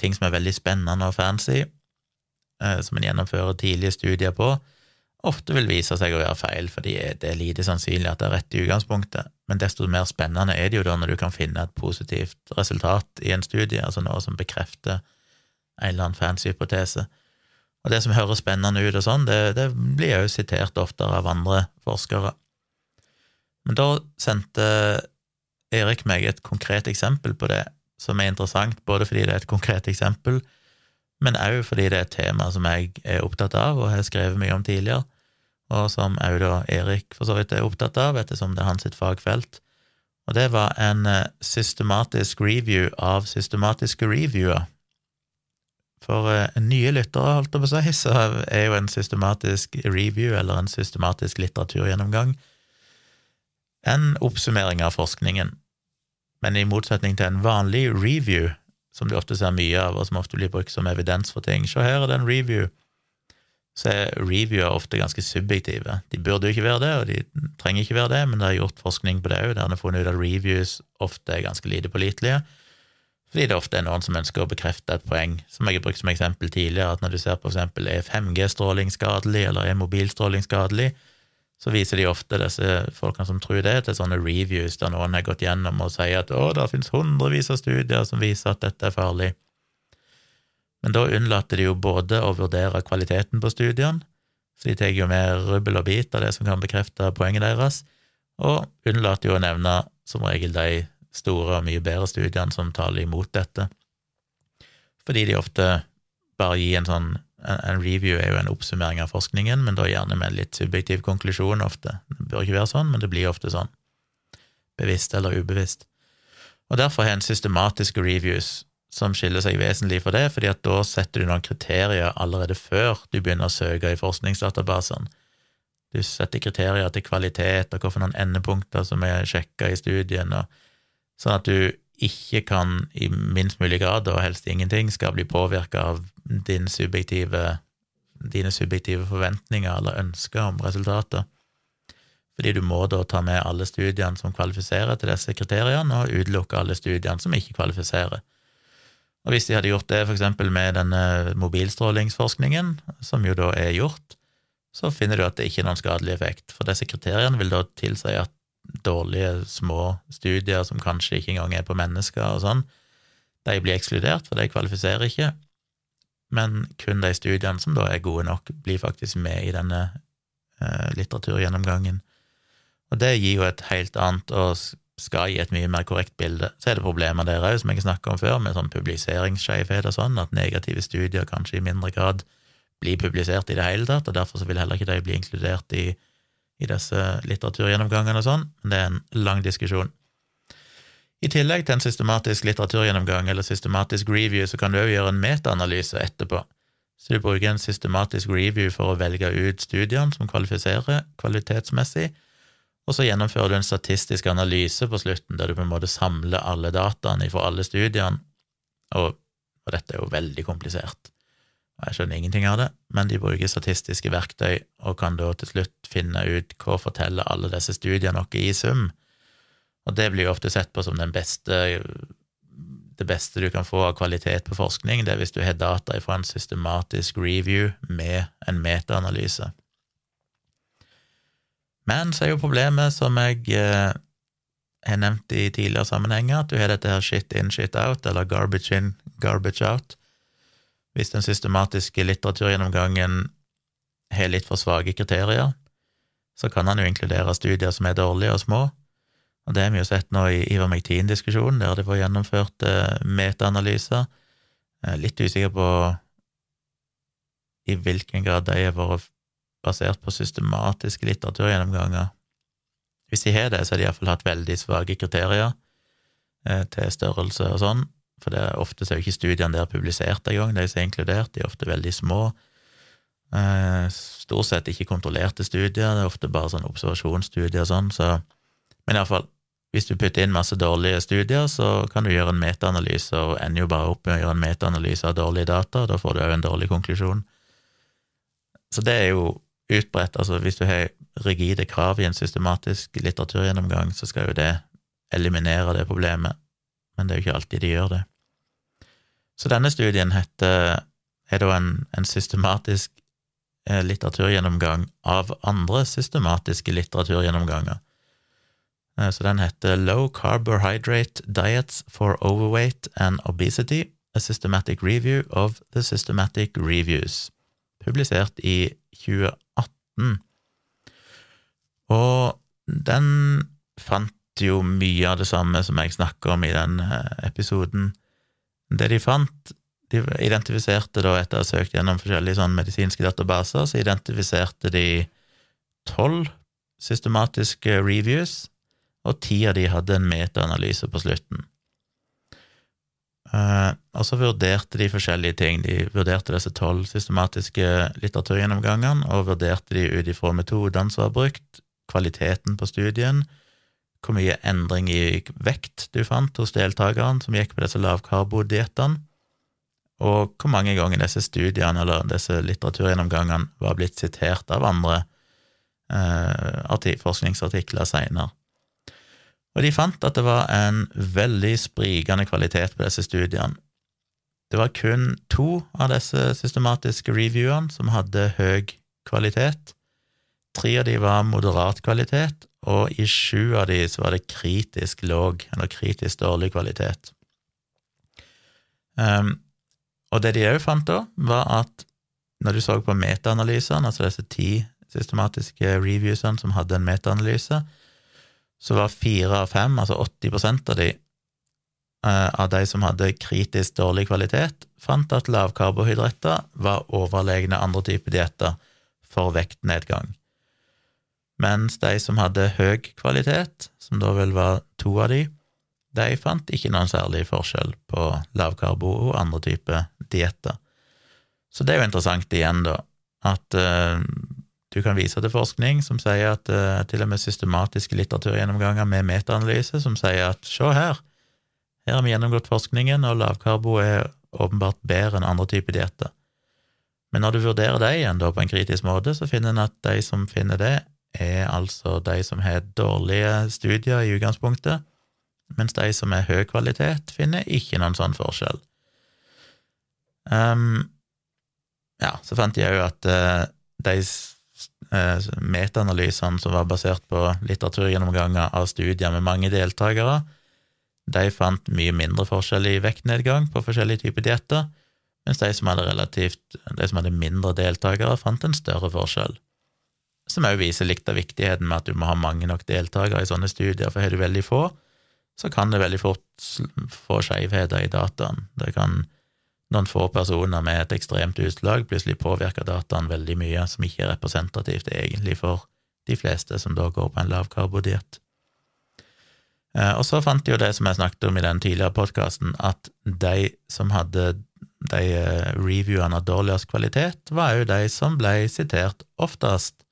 ting som er veldig spennende og fancy, eh, som en gjennomfører tidlige studier på, ofte vil vise seg å være feil, fordi det er lite sannsynlig at det er rett i utgangspunktet. Men desto mer spennende er det jo da når du kan finne et positivt resultat i en studie, altså noe som bekrefter en eller annen fancy hypotese. Og det som høres spennende ut og sånn, det, det blir jo sitert oftere av andre forskere. Men da sendte Erik meg et konkret eksempel på det, som er interessant, både fordi det er et konkret eksempel, men òg fordi det er et tema som jeg er opptatt av og har skrevet mye om tidligere, og som òg da Erik for så vidt er opptatt av, ettersom det er hans sitt fagfelt. Og det var en eh, systematisk review av systematiske reviewer. For uh, nye lyttere, holdt jeg på å si, så er jo en systematisk review, eller en systematisk litteraturgjennomgang, en oppsummering av forskningen. Men i motsetning til en vanlig review, som du ofte ser mye av, og som ofte blir brukt som evidens for ting. Se her er det en review. Så er reviewer ofte ganske subjektive. De burde jo ikke være det, og de trenger ikke være det, men det er gjort forskning på det òg, der en har funnet ut at reviews ofte er ganske lite pålitelige. Fordi det ofte er noen som ønsker å bekrefte et poeng, som jeg har brukt som eksempel tidligere, at når du ser på f.eks. er 5G-stråling skadelig, eller er mobilstråling skadelig, så viser de ofte disse folkene som tror det, til sånne reviews der noen har gått gjennom og sier at å, det finnes hundrevis av studier som viser at dette er farlig. Men da unnlater de jo både å vurdere kvaliteten på studiene, så de tar jo med rubbel og bit av det som kan bekrefte poenget deres, og unnlater jo å nevne som regel de store og mye bedre studiene som taler imot dette, fordi de ofte bare gir en sånn en review er jo en oppsummering av forskningen, men da gjerne med en litt subjektiv konklusjon ofte. Det bør ikke være sånn, men det blir ofte sånn. Bevisst eller ubevisst. Og derfor har en systematiske reviews som skiller seg vesentlig for det, fordi at da setter du noen kriterier allerede før du begynner å søke i forskningsdatabasene. Du setter kriterier til kvalitet og hvilke endepunkter som er sjekka i studien, og sånn at du ikke kan i minst mulig grad, og helst ingenting, skal bli påvirka av din subjektive, dine subjektive forventninger eller ønsker om resultater. Fordi du må da ta med alle studiene som kvalifiserer til disse kriteriene, og utelukke alle studiene som ikke kvalifiserer. Og hvis de hadde gjort det eksempel med denne mobilstrålingsforskningen, som jo da er gjort, så finner du at det ikke er noen skadelig effekt, for disse kriteriene vil da tilsi at dårlige, små studier som kanskje ikke engang er på mennesker og sånn, de blir ekskludert, for de kvalifiserer ikke, men kun de studiene som da er gode nok, blir faktisk med i denne eh, litteraturgjennomgangen. Og det gir jo et helt annet og skal gi et mye mer korrekt bilde. Så er det problemer der òg, som jeg snakka om før, med sånn publiseringsskjevhet og sånn, at negative studier kanskje i mindre grad blir publisert i det hele tatt, og derfor så vil heller ikke de bli inkludert i i disse litteraturgjennomgangene og sånn, men det er en lang diskusjon. I tillegg til en systematisk litteraturgjennomgang eller systematisk review, så kan du òg gjøre en metaanalyse etterpå. Så du bruker en systematisk review for å velge ut studiene som kvalifiserer kvalitetsmessig, og så gjennomfører du en statistisk analyse på slutten, der du på en måte samler alle dataene fra alle studiene, og, og dette er jo veldig komplisert. Og jeg skjønner ingenting av det, men de bruker statistiske verktøy og kan da til slutt finne ut hva forteller alle disse studiene noe i sum. Og det blir jo ofte sett på som beste det beste du kan få av kvalitet på forskning, det er hvis du har data fra en systematisk review med en metaanalyse. Men så er jo problemet, som jeg eh, har nevnt i tidligere sammenhenger, at du har dette her shit in, shit out, eller garbage in, garbage out. Hvis den systematiske litteraturgjennomgangen har litt for svake kriterier, så kan han jo inkludere studier som er dårlige og små, og det har vi jo sett nå i Ivermectin-diskusjonen, der de får gjennomført eh, metaanalyser. Litt usikker på i hvilken grad de har vært basert på systematiske litteraturgjennomganger. Hvis de har det, så har de iallfall hatt veldig svake kriterier eh, til størrelse og sånn, for det ofte så er jo ikke studiene der publisert engang, de som er inkludert, de er ofte veldig små. Eh, stort sett ikke kontrollerte studier, det er ofte bare sånn observasjonsstudier og sånn, så men iallfall, hvis du putter inn masse dårlige studier, så kan du gjøre en metaanalyse, og ender jo bare opp med å gjøre en metaanalyse av dårlige data, og da får du òg en dårlig konklusjon. Så det er jo utbredt, altså hvis du har rigide krav i en systematisk litteraturgjennomgang, så skal jo det eliminere det problemet, men det er jo ikke alltid de gjør det. Så denne studien heter, er da en, en systematisk eh, litteraturgjennomgang av andre systematiske litteraturgjennomganger. Eh, så den heter Low Carbohydrate Diets for Overweight and Obesity, A Systematic Review of the Systematic Reviews, publisert i 2018. Og den fant jo mye av det samme som jeg snakker om i den eh, episoden. Det de fant De identifiserte da, etter å ha søkt gjennom forskjellige sånn medisinske databaser, så identifiserte de tolv systematiske reviews og ti av de hadde en metaanalyse på slutten. Uh, og så vurderte de forskjellige ting. De vurderte disse tolv systematiske litteraturgjennomgangene, og vurderte de ut ifra metodene som var brukt, kvaliteten på studien, hvor mye endring i vekt du fant hos deltakerne som gikk på disse lavkarbodiettene, og hvor mange ganger disse studiene eller disse litteraturgjennomgangene var blitt sitert av andre eh, forskningsartikler seinere. Og de fant at det var en veldig sprikende kvalitet på disse studiene. Det var kun to av disse systematiske reviewene som hadde høy kvalitet. Tre av de var moderat kvalitet, og i sju av de så var det kritisk låg, eller kritisk dårlig kvalitet. Um, og det de òg fant da, var at når du så på metaanalysene, altså disse ti systematiske reviewsene som hadde en metaanalyse, så var fire av fem, altså 80% av de, eh, av de som hadde kritisk dårlig kvalitet, fant at lavkarbohydrater var overlegne andre typer dietter for vektnedgang. Mens de som hadde høy kvalitet, som da vel var to av de, de fant ikke noen særlig forskjell på lavkarbo og andre typer dietter. Så det er jo interessant igjen, da, at uh, du kan vise til forskning som sier at uh, til og med systematiske litteraturgjennomganger med metaanalyse som sier at se her, her har vi gjennomgått forskningen, og lavkarbo er åpenbart bedre enn andre typer dietter. Men når du vurderer det igjen da på en kritisk måte, så finner en at de som finner det, er altså de som har dårlige studier i utgangspunktet, mens de som er høy kvalitet, finner ikke noen sånn forskjell. Um, ja, så fant jeg òg at uh, de Eh, metaanalysene som var basert på litteraturgjennomganger av studier med mange deltakere, de fant mye mindre forskjell i vektnedgang på forskjellige typer dietter, mens de som hadde relativt, de som hadde mindre deltakere, fant en større forskjell. Som òg viser litt av viktigheten med at du må ha mange nok deltakere i sånne studier, for har du veldig få, så kan det veldig fort få skjevheter i dataen. Det kan noen få personer med et ekstremt utslag plutselig påvirker dataen veldig mye, som ikke er representativt egentlig for de fleste som da går på en lavkarbodiett. Eh, og så fant de jo det som jeg snakket om i den tidligere podkasten, at de som hadde de eh, reviewene av dårligst kvalitet, var jo de som ble sitert oftest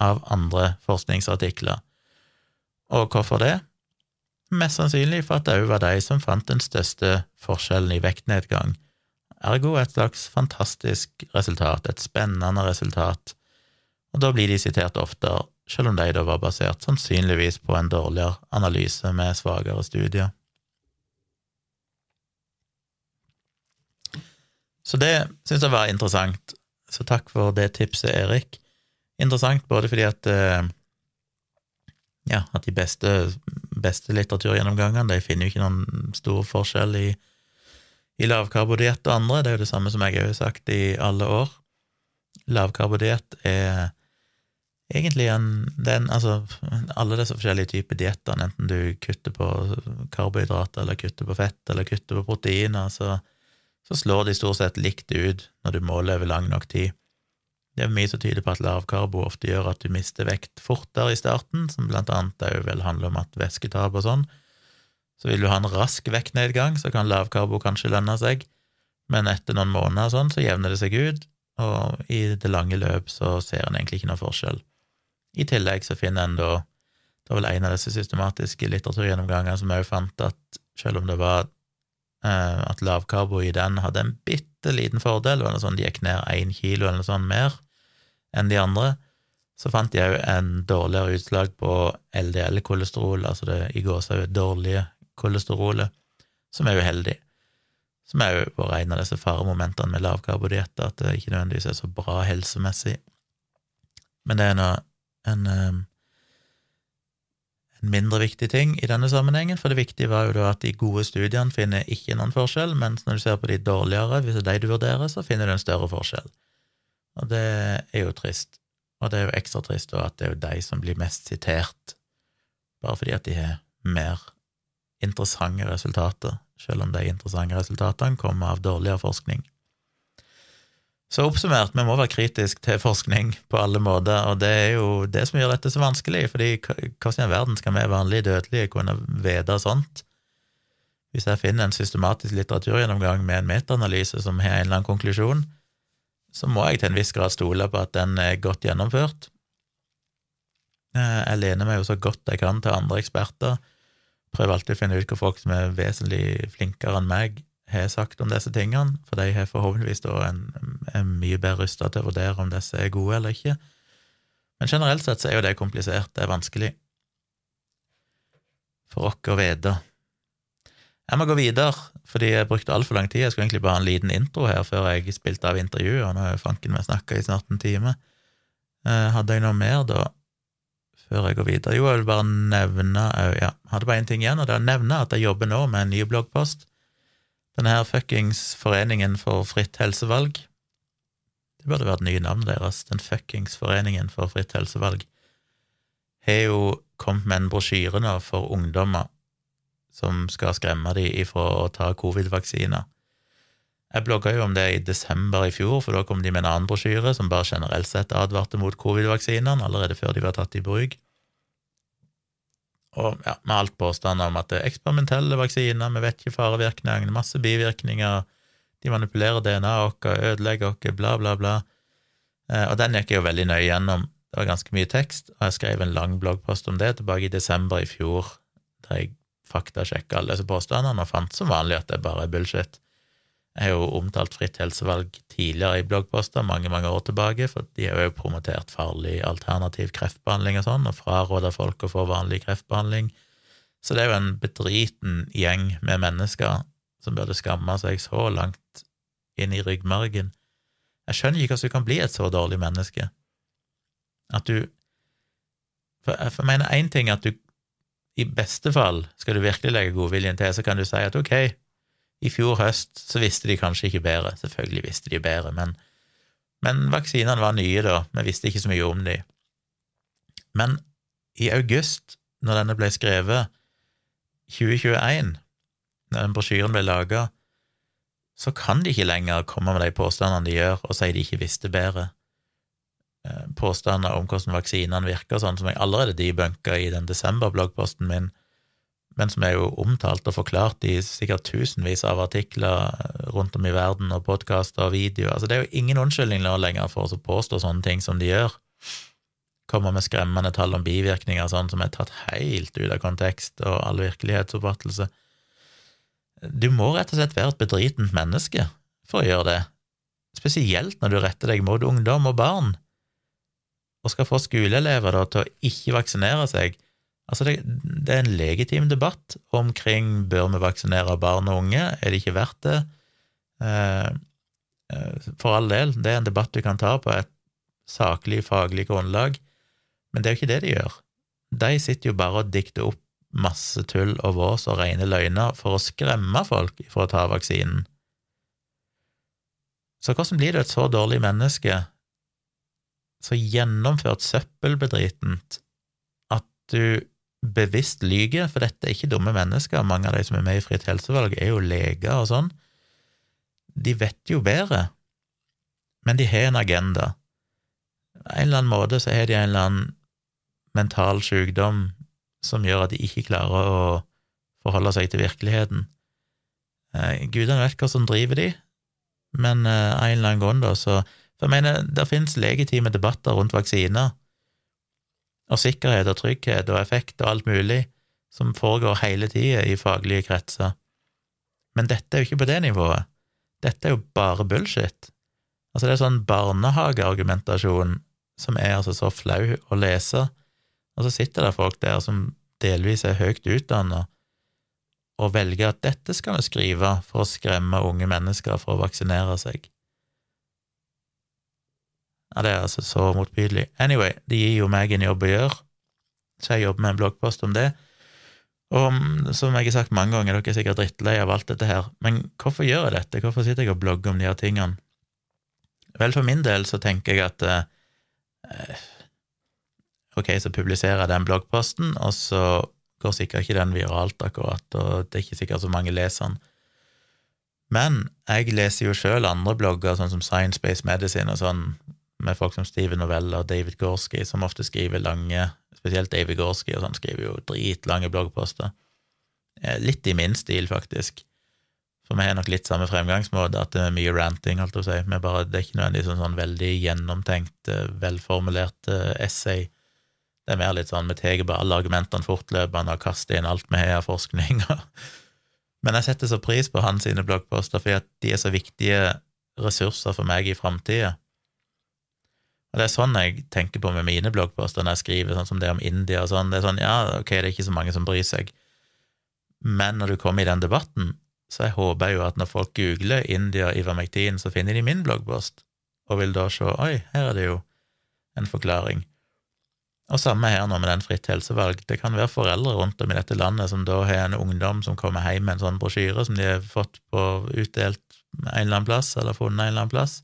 av andre forskningsartikler. Og hvorfor det? Mest sannsynlig for at det òg var de som fant den største forskjellen i vektnedgang. Ergo et slags fantastisk resultat, et spennende resultat, og da blir de sitert oftere, selv om de da var basert sannsynligvis på en dårligere analyse med svakere studier. Så det syns jeg var interessant, så takk for det tipset, Erik. Interessant både fordi at eh, ja, at de beste, beste litteraturgjennomgangene de finner jo ikke noen stor forskjell i, i lavkarbodiett og andre. Det er jo det samme som jeg har sagt i alle år. Lavkarbodiett er egentlig en den, Altså, alle disse forskjellige typer dietter, enten du kutter på karbohydrater eller kutter på fett eller kutter på proteiner, så, så slår de stort sett likt ut når du måler over lang nok tid. Det er mye som tyder på at lavkarbo ofte gjør at du mister vekt fortere i starten, som blant annet òg vel handler om at væsketap og sånn. Så vil du ha en rask vektnedgang, så kan lavkarbo kanskje lønne seg, men etter noen måneder og sånn, så jevner det seg ut, og i det lange løp så ser en egentlig ikke noen forskjell. I tillegg så finner en da Det var vel en av disse systematiske litteraturgjennomgangene som òg fant at selv om det var at lavkarbo i den hadde en bitte liten fordel, eller sånn de gikk ned én kilo eller noe sånt mer, enn de andre, så fant de òg en dårligere utslag på LDL-kolesterol, altså det i gåsehud dårlige kolesterolet, som er uheldig. Som er jo på en av disse faremomentene med lavkarbodietter, at det ikke nødvendigvis er så bra helsemessig. Men det er nå en, en mindre viktig ting i denne sammenhengen, for det viktige var jo da at de gode studiene finner ikke noen forskjell, mens når du ser på de dårligere, hvis det er de du vurderer, så finner du en større forskjell. Og det er jo trist. Og det er jo ekstra trist at det er jo de som blir mest sitert, bare fordi at de har mer interessante resultater, selv om de interessante resultatene kommer av dårligere forskning. Så oppsummert, vi må være kritisk til forskning på alle måter, og det er jo det som gjør dette så vanskelig, fordi hvordan i verden skal vi vanlige dødelige kunne vite sånt? Hvis jeg finner en systematisk litteraturgjennomgang med en metaanalyse som har en eller annen konklusjon, så må jeg til en viss grad stole på at den er godt gjennomført. Eh, jeg lener meg jo så godt jeg kan til andre eksperter, prøver alltid å finne ut hva folk som er vesentlig flinkere enn meg, har sagt om disse tingene, for de har forhåpentligvis da en, en mye bedre rusta til å vurdere om disse er gode eller ikke. Men generelt sett så er jo det komplisert, det er vanskelig for oss å vite. Jeg må gå videre, fordi jeg brukte altfor lang tid. Jeg skulle egentlig bare ha en liten intro her før jeg spilte av intervjuet, og nå har fanken meg snakka i snart en time. Eh, hadde jeg noe mer da, før jeg går videre? Jo, jeg vil bare nevne Ja, hadde bare én ting igjen, og det er å nevne at jeg jobber nå med en ny bloggpost. Denne her fuckings Foreningen for fritt helsevalg. Det burde vært nye navnet deres, Den fuckings Foreningen for fritt helsevalg. Har jo kommet med en brosjyre nå for ungdommer som skal skremme dem ifra å ta covid-vaksiner. Jeg blogga jo om det i desember i fjor, for da kom de med en annen brosjyre som bare generelt sett advarte mot covid-vaksinene allerede før de var tatt i bruk. Og ja, med alt påstander om at det er eksperimentelle vaksiner, vi vet ikke farevirkningene, masse bivirkninger, de manipulerer DNA-et vårt, ødelegger oss, bla, bla, bla. Eh, og den gikk jeg jo veldig nøye gjennom. Det var ganske mye tekst, og jeg skrev en lang bloggpost om det tilbake i desember i fjor, der jeg faktasjekka alle disse påstandene og fant som vanlig at det bare er bullshit. Jeg har jo omtalt fritt helsevalg tidligere i bloggposter mange mange år tilbake, for de har jo promotert farlig alternativ kreftbehandling og sånn, og fraråda folk å få vanlig kreftbehandling. Så det er jo en bedriten gjeng med mennesker som burde skamme seg så langt inn i ryggmargen. Jeg skjønner ikke hvordan du kan bli et så dårlig menneske. At du For jeg mener én ting at du i beste fall, skal du virkelig legge godviljen til, så kan du si at ok, i fjor høst så visste de kanskje ikke bedre, selvfølgelig visste de bedre, men, men vaksinene var nye da, vi visste ikke så mye om de. Men i august, når denne ble skrevet, 2021, når den brosjyren ble laga, så kan de ikke lenger komme med de påstandene de gjør, og si de ikke visste bedre. eh, påstander om hvordan vaksinene virker, sånn som jeg allerede debunka i den desember-bloggposten min, men som er jo omtalt og forklart i sikkert tusenvis av artikler rundt om i verden, og podkaster og videoer. Altså, det er jo ingen unnskyldning nå lenger for å påstå sånne ting som de gjør. Kommer med skremmende tall om bivirkninger sånn som er tatt helt ut av kontekst og all virkelighetsoppfattelse. Du må rett og slett være et bedritent menneske for å gjøre det, spesielt når du retter deg mot ungdom og barn, og skal få skoleelever da, til å ikke vaksinere seg. Altså, det, det, er en legitim debatt omkring bør vi vaksinere barn og unge, er det ikke verdt det? Eh, eh, for all del, det er en debatt du kan ta på et saklig, faglig grunnlag, men det er jo ikke det de gjør. De sitter jo bare og dikter opp masse tull og vås og rene løgner for å skremme folk for å ta vaksinen. Så hvordan blir du et så dårlig menneske, så gjennomført søppelbedritent, at du bevisst lyver, for dette er ikke dumme mennesker, mange av de som er med i Fritt helsevalg, er jo leger og sånn, de vet jo bedre, men de har en agenda. På en eller annen måte så har de en eller annen mental sykdom som gjør at de ikke klarer å forholde seg til virkeligheten. Eh, gudene vet hva som driver de, men eh, en eller annen grunn, da, så For jeg mener, det finnes legitime debatter rundt vaksiner, og sikkerhet og trygghet og effekt og alt mulig, som foregår hele tida i faglige kretser. Men dette er jo ikke på det nivået. Dette er jo bare bullshit. Altså, det er sånn barnehageargumentasjon som er altså så flau å lese, og så sitter det folk der som delvis er høyt utdanna, og velger at dette skal vi skrive for å skremme unge mennesker for å vaksinere seg. Ja, det er altså så motbydelig. Anyway, det gir jo meg en jobb å gjøre, så jeg jobber med en bloggpost om det. Og som jeg har sagt mange ganger, dere er sikkert drittlei av alt dette her, men hvorfor gjør jeg dette, hvorfor sitter jeg og blogger om de her tingene? Vel, for min del så tenker jeg at eh, ok, så publiserer jeg den bloggposten, og så går sikkert ikke den viralt akkurat, og det er ikke sikkert så mange leser den. Men jeg leser jo sjøl andre blogger, sånn som Science Based Medicine og sånn, med folk som Steven Novella og David Gorski, som ofte skriver lange Spesielt David Gorski og sånn skriver jo dritlange bloggposter. Eh, litt i min stil, faktisk. For vi har nok litt samme fremgangsmåte, at det er mye ranting, holdt jeg på å si. Men bare, det er ikke nødvendigvis sånn, sånn veldig gjennomtenkt, eh, velformulert eh, essay det er mer litt sånn vi tar bare alle argumentene fortløpende og kaster inn alt vi har av forskning. Men jeg setter så pris på hans sine bloggposter fordi at de er så viktige ressurser for meg i framtida. Og det er sånn jeg tenker på med mine bloggposter når jeg skriver sånn som det om India og sånn. Det er sånn, ja, ok, det er ikke så mange som bryr seg, men når du kommer i den debatten, så jeg håper jo at når folk googler India Ivermectin, så finner de min bloggpost, og vil da se oi, her er det jo en forklaring. Og samme her nå med den fritt helsevalg. Det kan være foreldre rundt om i dette landet som da har en ungdom som kommer hjem med en sånn brosjyre som de har fått på utdelt en eller annen plass, eller funnet en eller annen plass,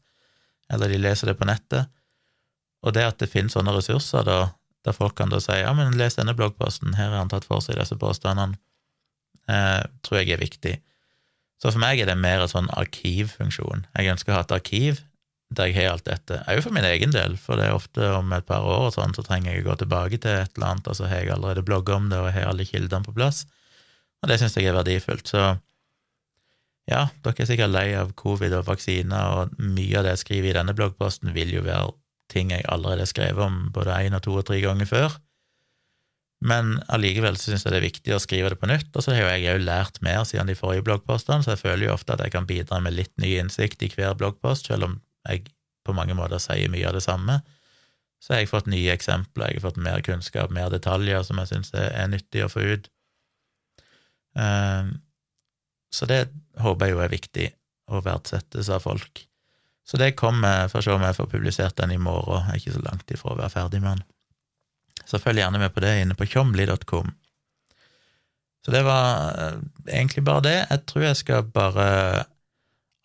eller de leser det på nettet. Og det at det finnes sånne ressurser, da, der folk kan da si ja, men les denne bloggposten, her har han tatt for seg disse påstandene, eh, tror jeg er viktig. Så for meg er det mer en sånn arkivfunksjon. Jeg ønsker å ha et arkiv der jeg har alt dette, òg for min egen del, for det er ofte om et par år og sånn, så trenger jeg å gå tilbake til et eller annet, og så har jeg allerede blogga om det, og har alle kildene på plass, og det syns jeg er verdifullt. Så ja, dere er sikkert lei av covid og vaksiner, og mye av det jeg skriver i denne bloggposten, vil jo være ting jeg allerede har skrevet om både én og to og tre ganger før, men allikevel syns jeg det er viktig å skrive det på nytt, og så har jeg òg lært mer siden de forrige bloggpostene, så jeg føler jo ofte at jeg kan bidra med litt ny innsikt i hver bloggpost, selv om jeg på mange måter sier mye av det samme, så har jeg fått nye eksempler, jeg har fått mer kunnskap, mer detaljer som jeg syns er nyttig å få ut. Ehm, så det håper jeg jo er viktig, å verdsettes av folk. Så det kommer, for å se om jeg får publisert den i morgen, jeg er ikke så langt ifra å være ferdig med den. Så følg gjerne med på det inne på tjomli.com. Så det var eh, egentlig bare det. Jeg tror jeg skal bare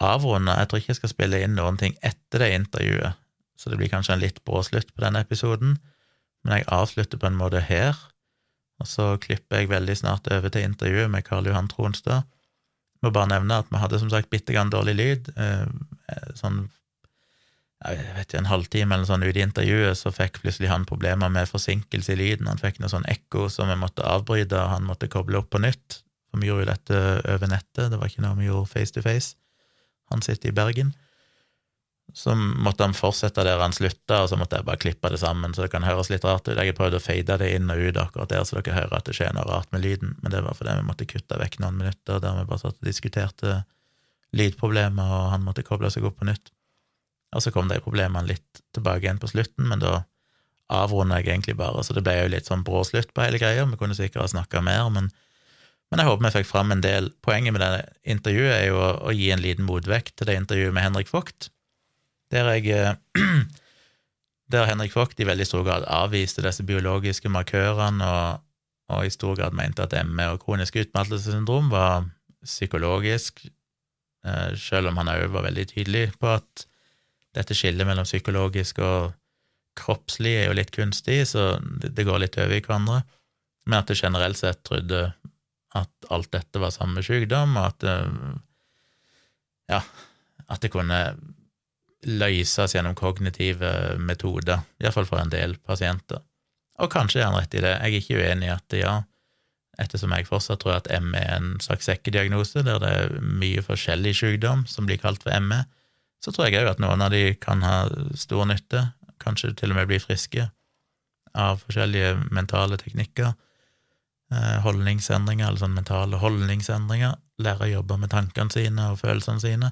avrunde. Jeg tror ikke jeg skal spille inn noen ting etter det intervjuet, så det blir kanskje en litt brå slutt på denne episoden, men jeg avslutter på en måte her, og så klipper jeg veldig snart over til intervjuet med Karl Johan Tronstad. Må bare nevne at vi hadde som sagt bitte grann dårlig lyd, eh, sånn jeg vet ikke, en halvtime eller sånn ute i intervjuet, så fikk plutselig han problemer med forsinkelse i lyden. Han fikk noe sånn ekko som vi måtte avbryte, og han måtte koble opp på nytt. For vi gjorde jo dette over nettet, det var ikke noe vi gjorde face to face. Han sitter i Bergen. Så måtte han fortsette der han slutta, og så måtte jeg bare klippe det sammen, så det kan høres litt rart ut. Jeg har prøvd å fade det inn og ut akkurat der, så dere hører at det skjer noe rart med lyden, men det var fordi vi måtte kutte vekk noen minutter der vi bare satt og diskuterte lydproblemer, og han måtte koble seg opp på nytt. Og så kom de problemene litt tilbake igjen på slutten, men da avrunda jeg egentlig bare, så det ble jo litt sånn brå slutt på hele greia. Vi kunne sikkert ha snakka mer, men, men, jeg håper vi fikk fram en del. Poenget med det intervjuet er jo å, å gi en liten motvekt til det intervjuet med Henrik Vogt, der jeg der Henrik Vogt i veldig stor grad avviste disse biologiske markørene og, og i stor grad mente at ME og kronisk utmattelsessyndrom var psykologisk, eh, selv om han òg var veldig tydelig på at dette skillet mellom psykologisk og kroppslig er jo litt kunstig, så det, går litt over i hverandre. Men at det generelt sett trodde at alt dette var samme sykdom, og at ja, at det kunne løses gjennom kognitive metoder, iallfall for en del pasienter. Og kanskje er han rett i det, jeg er ikke uenig i at ja, ettersom jeg fortsatt tror at ME er en slags sekkediagnose, der det er mye forskjellig sykdom som blir kalt for ME, så tror jeg òg at noen av de kan ha stor nytte, kanskje til og med bli friske, av forskjellige mentale teknikker, eh, holdningsendringer, eller sånn mentale holdningsendringer, lære å jobbe med tankene sine og følelsene sine,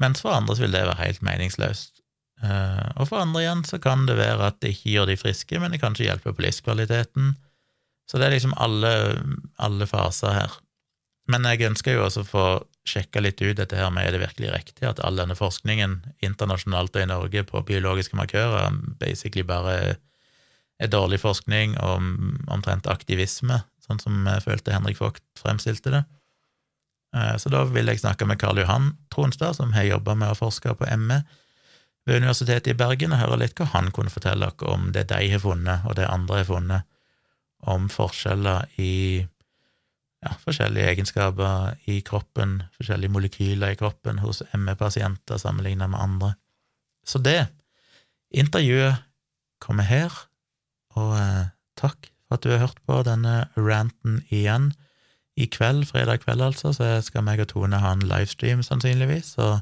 mens for andre vil det være helt meningsløst. Eh, og for andre igjen så kan det være at det ikke gjør de friske, men det kanskje hjelper på livskvaliteten. Så det er liksom alle, alle faser her. Men jeg ønsker jo også å få sjekka litt ut dette her med er det virkelig riktig at all denne forskningen internasjonalt og i Norge på biologiske markører basically bare er dårlig forskning og omtrent aktivisme, sånn som jeg følte Henrik Vogt fremstilte det. Eh, så da vil jeg snakke med Karl Johan Tronstad, som har jobba med å forske på ME ved Universitetet i Bergen, og høre litt hva han kunne fortelle oss om det de har funnet, og det andre har funnet, om forskjeller i ja, forskjellige egenskaper i kroppen, forskjellige molekyler i kroppen hos ME-pasienter sammenlignet med andre. Så det intervjuet kommer her, og eh, takk for at du har hørt på denne ranten igjen. I kveld, fredag kveld altså, så skal meg og Tone ha en livestream sannsynligvis, så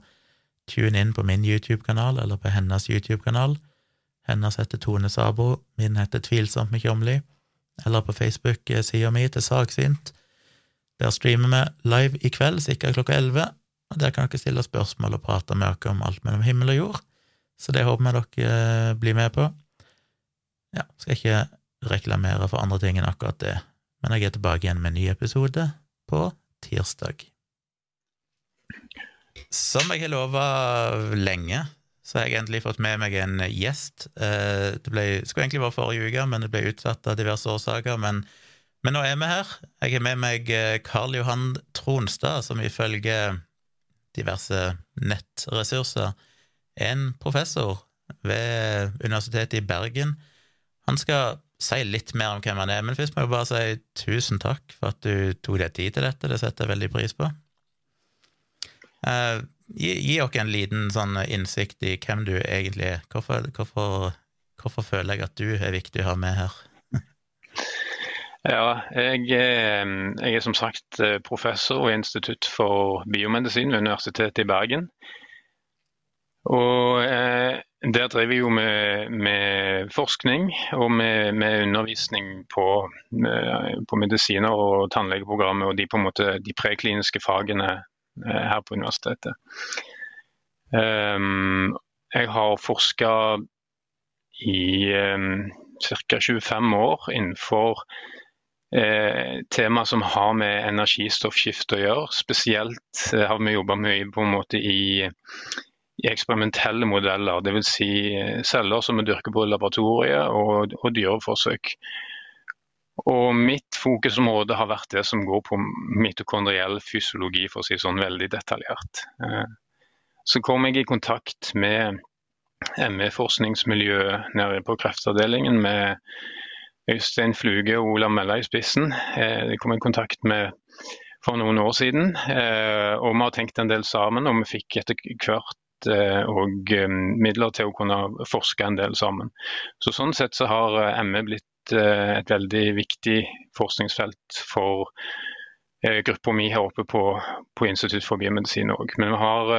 tune inn på min YouTube-kanal eller på hennes YouTube-kanal. Hennes heter Tone Sabo, min heter Tvilsomt med Tjomli, eller på Facebook-sida mi til Saksynt. Der streamer vi live i kveld, sikkert klokka elleve, og der kan dere stille spørsmål og prate med dere om alt mellom himmel og jord. Så det håper vi dere eh, blir med på. Ja, skal ikke reklamere for andre ting enn akkurat det, men jeg er tilbake igjen med en ny episode på tirsdag. Som jeg har lova lenge, så har jeg endelig fått med meg en gjest. Eh, det ble, skulle egentlig være forrige uke, men det ble utsatt av diverse årsaker. men men nå er vi her. Jeg har med meg eh, Karl Johan Tronstad, som ifølge diverse nettressurser er en professor ved Universitetet i Bergen. Han skal si litt mer om hvem han er, men først må jeg bare si tusen takk for at du tok deg tid til dette. Det setter jeg veldig pris på. Uh, gi, gi oss en liten sånn innsikt i hvem du egentlig er. Hvorfor, hvorfor, hvorfor føler jeg at du er viktig å ha med her? Ja, jeg, jeg, er som sagt eh, professor i Institutt for biomedisin ved Universitetet i Bergen. Og eh, Der driver vi jo med, med forskning og med, med undervisning på, med, på, medisiner og tannlegeprogrammet og de, på en måte, de prekliniske fagene eh, her på universitetet. Um, jeg har forska i um, ca. 25 år innenfor eh, tema som har med energistoffskifte å gjøre. Spesielt eh, har vi jobba mye på en måte i, i eksperimentelle modeller. Dvs. Si eh, celler som vi dyrker på laboratoriet og, og dyreforsøk. Og Mitt fokusområde har vært det som går på mitokondriell fysiologi, for å si sånn veldig detaljert. Eh, så kom jeg i kontakt med ME-forskningsmiljøet nede på kreftavdelingen med Øystein Fluge og Ola Mella i spissen. Eh, de kom i kontakt med for noen år siden. Eh, og Vi har tenkt en del sammen, og vi fikk etter hvert og midler til å kunne forske en del sammen. Så Sånn sett så har ME blitt et veldig viktig forskningsfelt for gruppa mi her oppe på, på Institutt for biomedisin òg. Men vi har,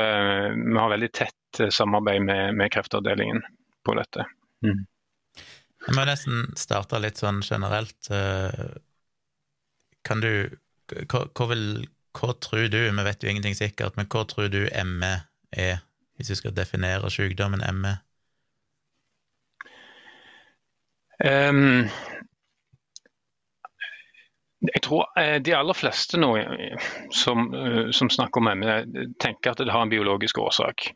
vi har, veldig tett samarbeid med, med kreftavdelingen på dette. Mm. Jeg må nesten starte litt sånn generelt. Kan du hva, hva, vil, hva, tror du, vi vet jo ingenting sikkert, men hva tror du ME er, hvis du skal definere sykdommen ME? Um, jeg tror eh, de aller fleste nå som, eh, som, snakker om ME, tenker at det har en biologisk årsak.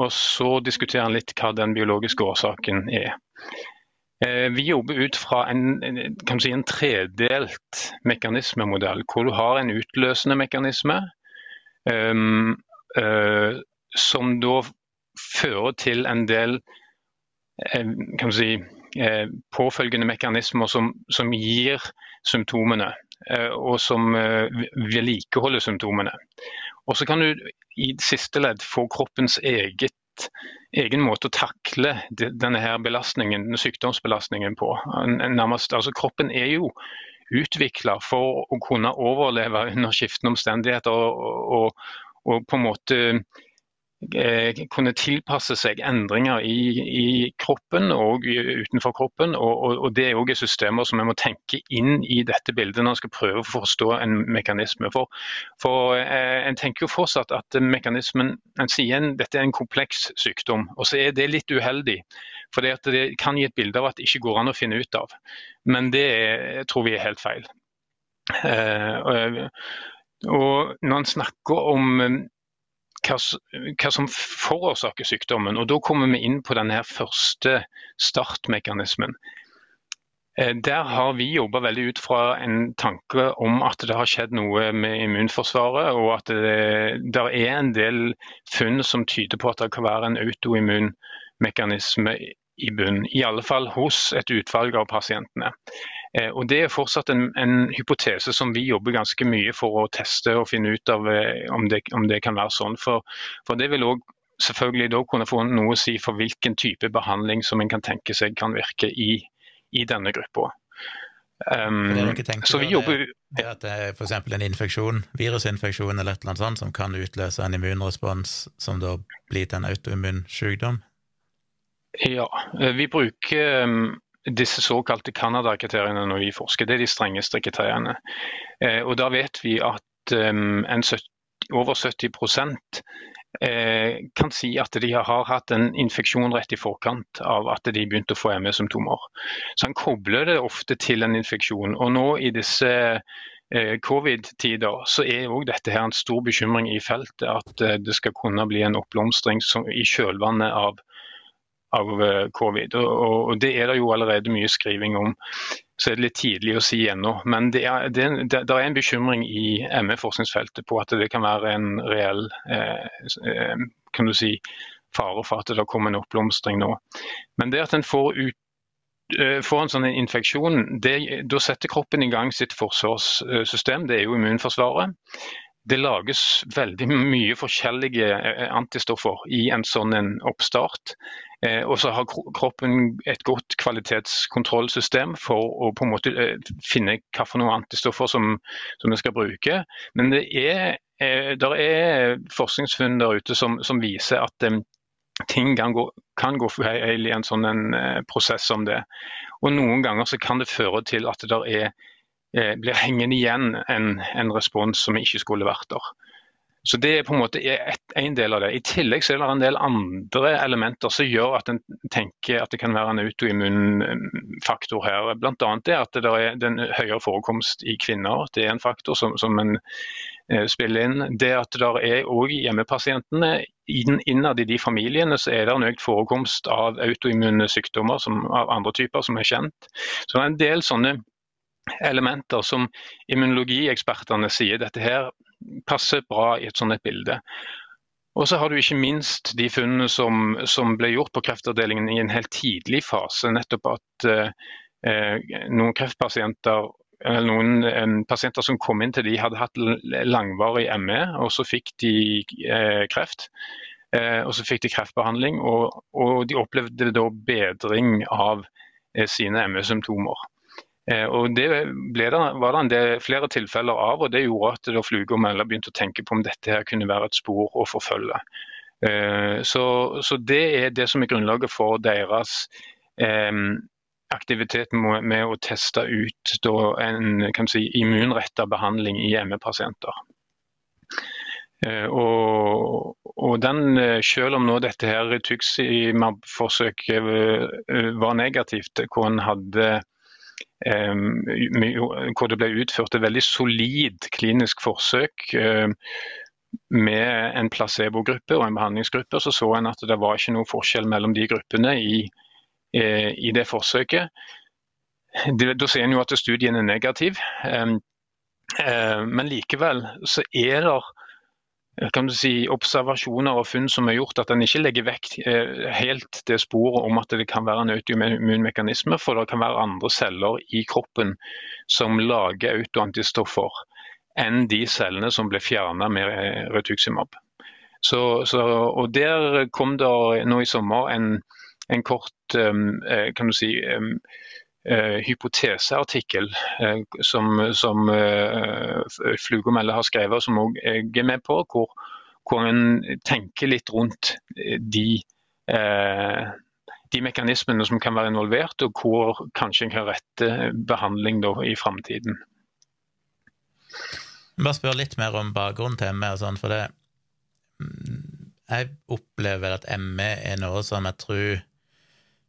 Og så diskuterer en litt hva den biologiske årsaken er. Eh, vi jobber ut fra en, si, en, tredelt mekanismemodell, hvor du har en utløsende mekanisme um, som da fører til en del kan si, uh, påfølgende mekanismer som, som gir symptomene, uh, og som vedlikeholder symptomene. Og så kan du i siste ledd få kroppens eget egen måte å takle denne her belastningen, sykdomsbelastningen på. Nærmest, altså kroppen er jo utvikla for å kunne overleve under skiftende omstendigheter og, og, og på en måte Eh, kunne tilpasse seg endringer i, i kroppen og utenfor kroppen. og, og, og Det er også systemer som vi må tenke inn i dette bildet når vi skal prøve å forstå en mekanisme. For, for eh, En tenker jo fortsatt at mekanismen en sier en, dette er en kompleks sykdom, og så er det litt uheldig. For det kan gi et bilde av at det ikke går an å finne ut av. Men det er, tror vi er helt feil. Eh, og Når en snakker om hva, hva, som forårsaker sykdommen. og Da kommer vi inn på denne første startmekanismen. Eh, der har vi jobba veldig ut fra en tanke om at det har skjedd noe med immunforsvaret, og at det, det er en del funn som tyder på at det kan være en autoimmun mekanisme i bunn. I alle fall hos et utvalg av pasientene. Eh, og Det er fortsatt en, en, hypotese som vi jobber ganske mye for å teste og finne ut av eh, om det, om det kan være sånn. For, for det vil også selvfølgelig da kunne få noe å si for hvilken type behandling som en kan tenke seg kan virke i, i denne gruppa. Um, så vi jobber det, at det er f.eks. en infeksjon, virusinfeksjon eller et eller annet sånt som kan utløse en immunrespons som da blir til en autoimmun sykdom? Ja, eh, vi bruker um, disse såkalte Canada-kriteriene når vi forsker. Det er de strengeste kriteriene. Eh, og Da vet vi at 70, over 70 eh, kan si at de har hatt en infeksjon rett i forkant av at de begynte å få ME-symptomer. Så Han kobler det ofte til en infeksjon. Og nå i disse eh, covid-tider så er òg dette her en stor bekymring i feltet. At eh, det skal kunne bli en oppblomstring i kjølvannet av av eh, covid. Og, Det er det jo allerede mye skriving om. Så er det litt tidlig å si ennå. Men det er, det, det, er en bekymring i ME-forskningsfeltet på at det kan være en reell eh, eh, kan du si, fare for at det kommer en oppblomstring nå. Men det at en får eh, får en sånn infeksjon, da setter kroppen i gang sitt forsvarssystem. Det er jo immunforsvaret. Det lages veldig mye forskjellige antistoffer i en sånn oppstart. Eh, og så har kroppen et godt kvalitetskontrollsystem for å på en måte eh, finne hvilke antistoffer som, som skal bruke. Men det er, eh, er forskningsfunn der ute som, som viser at ting kan gå, kan gå feil i en sånn en, prosess som det. Og Noen ganger så kan det føre til at det er, blir hengende igjen en, en respons som ikke skulle vært der. Så Det er på en måte en del av det. I tillegg så er det en del andre elementer som gjør at en tenker at det kan være en autoimmunfaktor her. Blant annet det at det er den høyere forekomst i kvinner. Det er en faktor som, som en eh, spiller inn. Det at det er òg hjemmepasientene innad i de familiene så er det en økt forekomst av autoimmune sykdommer som, av andre typer som er kjent. Så det er en del sånne elementer som immunologiekspertene sier dette her passer bra i et sånt et bilde. Og så har du ikke minst de funnene som, som, ble gjort på kreftavdelingen i en helt tidlig fase. Nettopp at eh, noen kreftpasienter eller noen eh, pasienter som kom inn til de hadde hatt langvarig ME, og så fikk de eh, kreft. Eh, og så fikk de kreftbehandling, og, og de opplevde da bedring av eh, sine ME-symptomer. Eh, og Det ble det, var det en del, flere tilfeller av, og det gjorde at da Fluge begynte å tenke på om dette her kunne være et spor å forfølge. Så, så det er det som er grunnlaget for deres aktivitet med å teste ut en si, immunretta behandling i ME-pasienter. Eh, og, og, den, eh, Selv om nå dette her Tuximab-forsøket eh, var negativt, hvor, hadde, hvor det ble utført et veldig solid klinisk forsøk med en placebo-gruppe og en behandlingsgruppe, så så en at det var ikke noe forskjell mellom de gruppene i, i det forsøket. Da ser en jo at studien er negativ, men likevel så er det kan du si, observasjoner og funn som har gjort at en ikke legger vekk eh, helt det sporet om at det kan være en autoimmunmekanisme, for det kan være andre celler i kroppen som lager autoantistoffer enn de cellene som ble fjerna med eh, Retuximab. Så, så, og Der kom det nå i sommer en, en kort um, kan du si, um, uh, hypoteseartikkel uh, som, som uh, Flugomelle har skrevet, som òg jeg er med på, hvor, hvor en tenker litt rundt de, de mekanismene som kan være involvert, og hvor kanskje en kan rette behandling da, i framtiden. Bare spør litt mer om bakgrunnen til ME og sånn, for det mm, Jeg opplever at ME er noe som jeg tror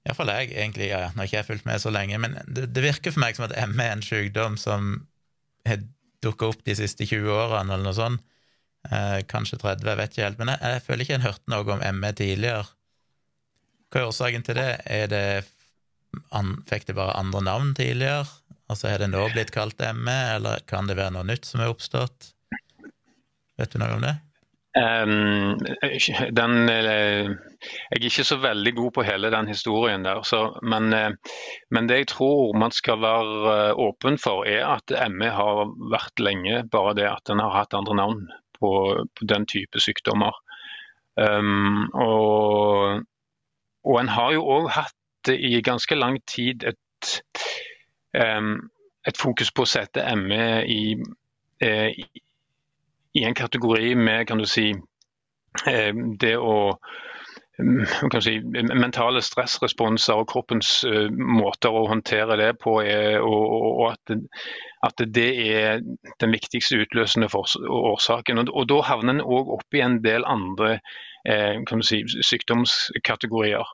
Iallfall jeg, egentlig, ja, nå har ikke jeg fulgt med så lenge, men det, det, virker for meg som at ME er en sykdom som har dukka opp de siste 20 årene, eller noe sånt. Eh, kanskje 30, jeg vet ikke helt. Men jeg, jeg føler ikke jeg har hørt noe om ME tidligere. Hva er årsaken til det? Er det an, Fikk det bare andre navn tidligere? Altså, har det nå blitt kalt ME, eller kan det være noe nytt som er oppstått? Vet du noe om det? Um, den, eh, jeg er ikke så veldig god på hele den historien der. Så, men, eh, men, det jeg tror man skal være eh, åpen for, er at ME har vært lenge. Bare det at den har hatt andre navn på, på den type sykdommer. Um, og, og en har jo òg hatt i ganske lang tid et, um, et fokus på å sette ME i, i i en kategori med kan du si, eh, det å mm, si, mentale stressresponser og kroppens uh, måter å håndtere det på, er, og, og at, det, at, det, er den viktigste utløsende årsaken. Og, og Da havner en òg opp i en del andre eh, si, sykdomskategorier.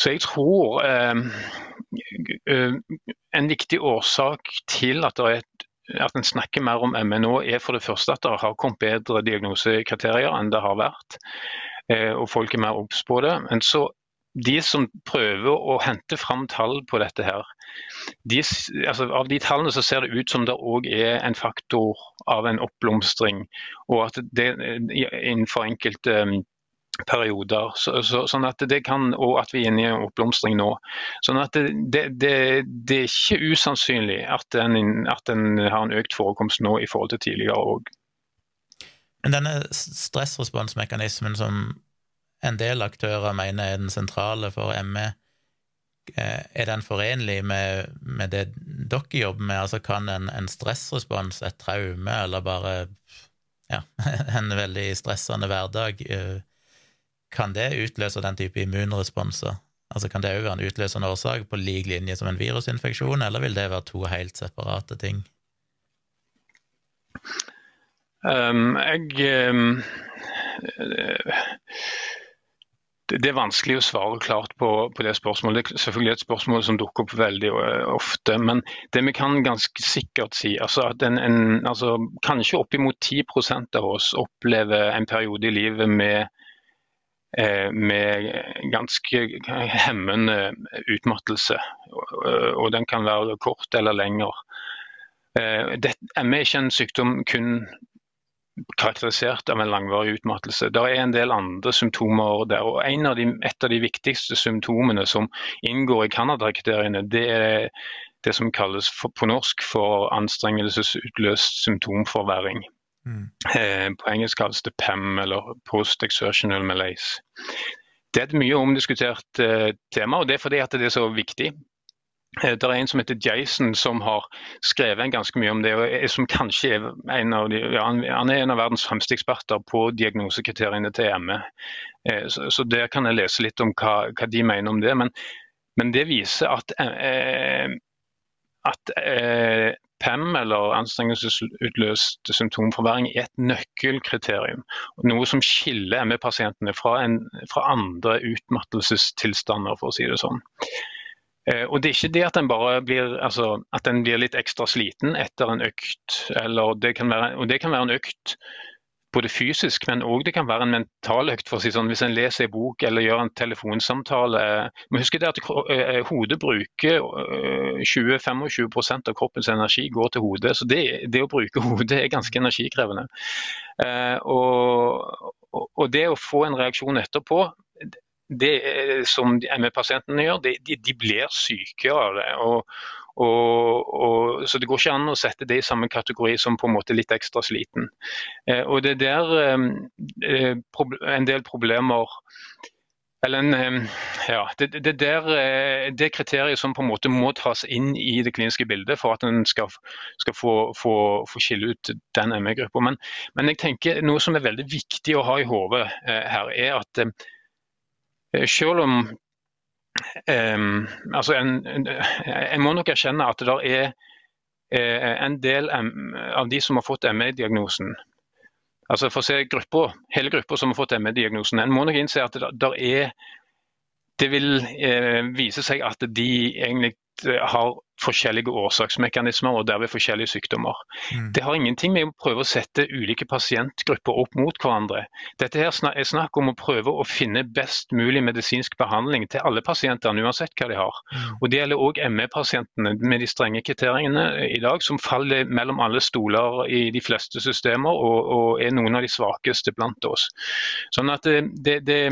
Så jeg tror eh, en viktig årsak til at det er et at en snakker mer om ME nå, er for det første at det har kommet bedre diagnosekriterier enn det har vært. Eh, og folk er mer obs på det. Men så de som prøver å hente fram tall på dette her, de, altså av de tallene så ser det ut som det òg er en faktor av en oppblomstring. Og at det innenfor enkelte perioder. Så, så, sånn at det kan, Og at vi er inne i en oppblomstring nå. Sånn at det, det, det, det er ikke usannsynlig at den, at en har en økt forekomst nå i forhold til tidligere òg. Denne stressresponsmekanismen som en del aktører mener er den sentrale for ME, eh, er den forenlig med, med det dere jobber med? Altså Kan en, en stressrespons, et traume eller bare ja, en veldig stressende hverdag eh, kan det utløse den type immunresponser? Altså Kan det òg være en utløsende årsak på lik linje som en virusinfeksjon, eller vil det være to helt separate ting? Um, jeg um, det er vanskelig å svare klart på, på, det spørsmålet. Det er selvfølgelig et spørsmål som dukker opp veldig uh, ofte. Men det vi kan ganske sikkert si, altså at en, en, altså, kanskje oppimot 10% av oss opplever en periode i livet med Eh, med ganske hemmende utmattelse. Og den kan være kort eller lengre. Eh, ME er ikke en sykdom kun karakterisert av en langvarig utmattelse. Det er en del andre symptomer der. og av de, Et av de viktigste symptomene som inngår i Canada-kriteriene, det er det som kalles for, på norsk for anstrengelsesutløst symptomforverring. Mm. Eh, på engelsk kalles det PEM, eller Post Exertional Malaise. Det er et mye omdiskutert eh, tema, og det er fordi at det er så viktig. Eh, det er en som heter Jason som har skrevet ganske mye om det. og som kanskje er en av de, ja, Han er en av verdens fremste eksperter på diagnosekriteriene til ME. Så, Der kan jeg lese litt om hva, hva de mener om det. Men, men det viser at, at PEM, eller anstrengelsesutløst symptomforverring, er et nøkkelkriterium. Noe som skiller ME-pasientene fra, fra andre utmattelsestilstander, for å si det sånn. Eh, og Det er ikke det at en bare blir, altså, at en blir litt ekstra sliten etter en økt. eller det være, og det kan være en økt både fysisk, men òg det kan være en mental økt. for å si sånn, Hvis en leser en bok eller gjør en telefonsamtale. Men husk det at eh, Hodet bruker 20-25 av kroppens energi går til hodet. Så det, det, å bruke hodet er ganske energikrevende. Eh, og, og det å få en reaksjon etterpå det som ME-pasientene gjør, de, de, blir syke av det. Og, og, så Det går ikke an å sette det i samme kategori som på en måte litt ekstra sliten. Eh, og Det er der eh, eh en del problemer eller en, eh, ja, det, det, der, eh, det kriteriet som på en måte må tas inn i det kliniske bildet for at en skal, skal få, få, få, skille ut den ME-gruppa. Men, men, jeg tenker noe som er veldig viktig å ha i hodet her, er at selv om um, altså en, Jeg må nok erkjenne at det er uh, en del av de som har fått ME-diagnosen altså for å se grupper, Hele grupper som har fått ME-diagnosen. En må nok innse at det, er det vil eh, vise seg at de egentlig har forskjellige årsaksmekanismer og derved forskjellige sykdommer. Mm. Det har ingenting med å prøve å sette ulike pasientgrupper opp mot hverandre. Dette her er snakk om å prøve å finne best mulig medisinsk behandling til alle pasientene, uansett hva de har. Mm. Og Det gjelder òg ME-pasientene med de strenge kriteriene i dag, som faller mellom alle stoler i de fleste systemer og, og er noen av de svakeste blant oss. Sånn at det, det, det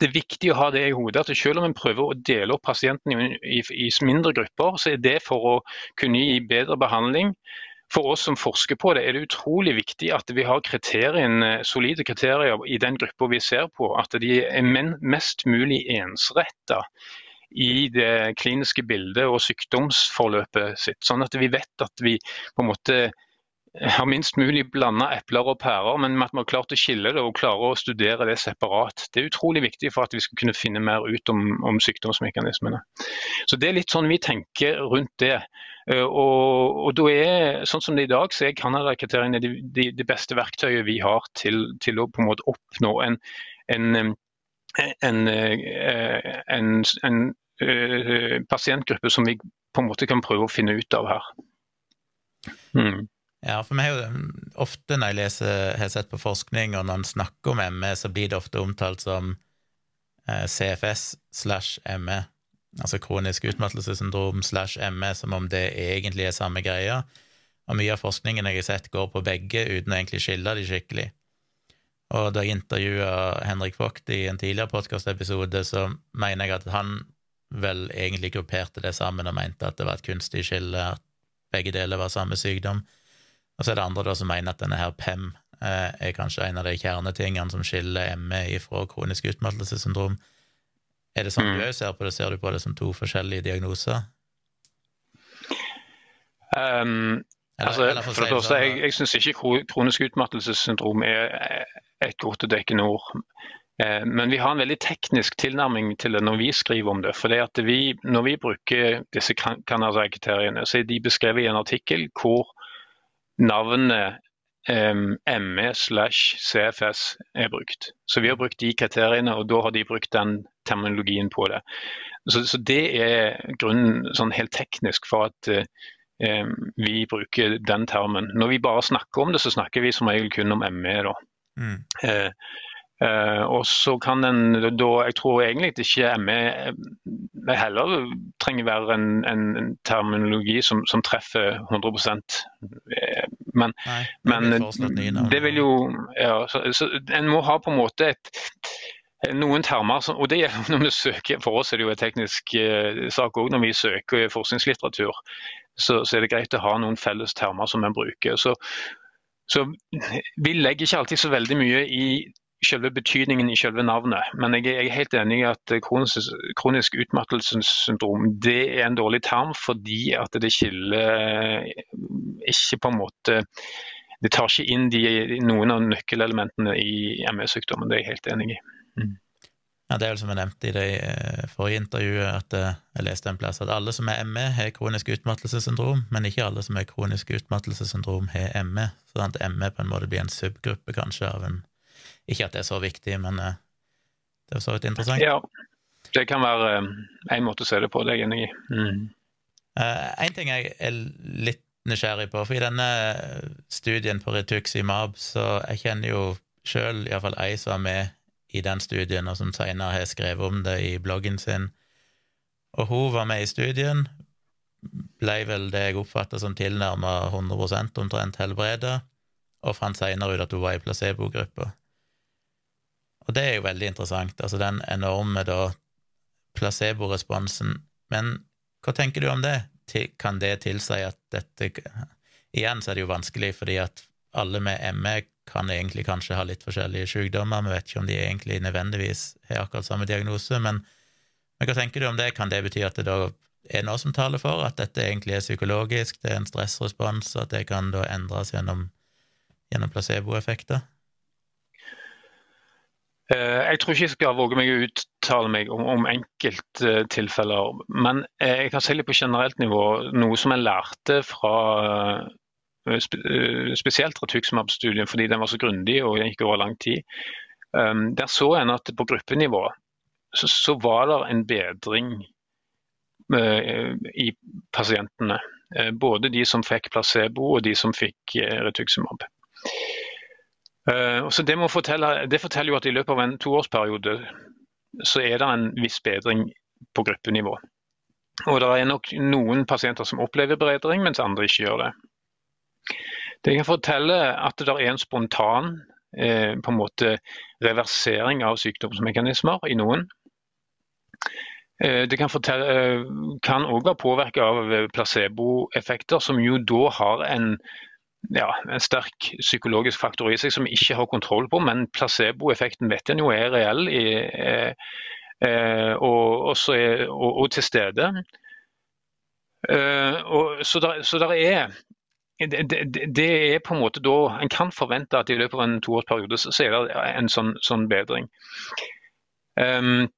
det er viktig å ha det i hodet at selv om en prøver å dele opp pasientene i, i, mindre grupper, så er det for å kunne gi bedre behandling. For oss som forsker på det, er det utrolig viktig at vi har kriteriene, solide kriterier i den gruppa vi ser på. At de er mest mulig ensretta i det kliniske bildet og sykdomsforløpet sitt. Sånn at vi vet at vi på en måte har minst mulig blanda epler og pærer, men at vi har klart å skille det og klare å studere det separat. Det er utrolig viktig for at vi skal kunne finne mer ut om, om sykdomsmekanismene. Så Det er litt sånn vi tenker rundt det. Eh, og, og da er, sånn som det er i dag, så er Canada-kriteriene det de, de beste verktøyet vi har til, til, å på en måte oppnå en, en, en, eh, en uh, pasientgruppe som vi på en måte kan prøve å finne ut av her. Mm. Ja, for meg er jo ofte når jeg leser, har sett på forskning, og når en snakker om ME, så blir det ofte omtalt som eh, CFS slash ME, altså kronisk utmattelsessyndrom slash ME, som om det egentlig er samme greia. Og mye av forskningen jeg har sett, går på begge uten å egentlig skille de skikkelig. Og da jeg intervjua Henrik Vogt i en tidligere podkastepisode, så mener jeg at han vel egentlig grupperte det sammen og mente at det var et kunstig skille, at begge deler var samme sykdom. Og så er det andre da som mener at denne her PEM eh, er kanskje en av de kjernetingene som skiller ME ifra kronisk utmattelsessyndrom. Er det sånn mm. du òg ser på det? Ser du på det som to forskjellige diagnoser? Um, eller, altså, eller for, for det første, sånn, jeg, jeg syns ikke kronisk utmattelsessyndrom er et godt og dekkende ord. Eh, men vi har en veldig teknisk tilnærming til det når vi skriver om det. For vi, Når vi bruker disse Canada-kriteriene, så er de beskrevet i en artikkel hvor navnet ME slash CFS er brukt. Så vi har brukt de kriteriene, og da har de brukt den terminologien på det. Så, så det er grunnen sånn helt teknisk for at uh, vi bruker den termen. Når vi bare snakker om det, så snakker vi som regel kun om ME. da. Mm. Uh, Uh, og så kan en da Jeg tror egentlig ikke ME eh, heller trenger være en, en terminologi som, som, treffer 100 eh, Men, Nei, men det vil jo ja, så, så, En må ha på en måte et noen termer, som, og det gjelder når vi søker, For oss er det jo en teknisk eh, sak òg når vi søker forskningslitteratur. Så, så, er det greit å ha noen felles termer som en bruker. Så, Så vi legger ikke alltid så veldig mye i selve betydningen i selve navnet. Men jeg er helt enig i at kronisk, kronisk utmattelsessyndrom det er en dårlig term fordi at det skiller ikke på en måte Det tar ikke inn de, noen av nøkkelelementene i ME-sykdommen. Det er jeg helt enig i. Mm. Ja, Det er vel som jeg nevnte i det eh, forrige intervjuet, at eh, jeg leste en plass at alle som er ME, har kronisk utmattelsessyndrom, men ikke alle som har kronisk utmattelsessyndrom, har ME. Sånn at ME på en måte blir en subgruppe kanskje av en Ikke at det er så viktig, men eh, det er så vidt interessant. Ja, det kan være en måte å se det på, det er jeg enig i. Mm. En ting jeg er litt nysgjerrig på, for i denne studien på Rituximab, så jeg kjenner jo sjøl iallfall ei som var med i den studien, og som senere har skrevet om det i bloggen sin. Og hun var med i studien, ble vel det jeg oppfatta som tilnærma 100% omtrent helbreda, og fant senere ut at hun var i placebogruppa. Og det er jo veldig interessant, altså den enorme da placeboresponsen. Men hva tenker du om det? Kan det tilsi at dette Igjen så er det jo vanskelig, fordi at alle med ME kan egentlig kanskje ha litt forskjellige sykdommer, vi vet ikke om de egentlig nødvendigvis har akkurat samme diagnose, men, men hva tenker du om det? Kan det bety at det da er noe som taler for at dette egentlig er psykologisk, det er en stressrespons, at det kan da endres gjennom, gjennom placeboeffekter? Eh, jeg tror ikke jeg skal våge meg å uttale meg om, om enkelttilfeller. Men jeg kan si på generelt nivå. Noe som jeg lærte fra Eh, eh, spesielt retuximab-studien, fordi den var så grundig og gikk over lang tid. Um, der så en at på gruppenivå så, så var det en bedring i pasientene. Både de som fikk placebo og de som fikk Ratuximab. Så det, fortelle, det, forteller jo at i løpet av en toårsperiode så er det en viss bedring på gruppenivå. Og det er nok noen pasienter som opplever bedring, mens andre ikke gjør det. Det kan fortelle at det er en spontan eh, en måte reversering av sykdomsmekanismer i noen. Eh, det kan òg være påvirket av placeboeffekter, som jo da har en, ja, en, sterk psykologisk faktor i seg som vi ikke har kontroll på, men placeboeffekten vet en jo er reell i, eh, eh og, er, og, og, til stede. Eh, og, så, der, så der er det, det, det, er på en måte da En kan forvente at i løpet av en toårsperiode så, så er det en sånn, sånn bedring. Um,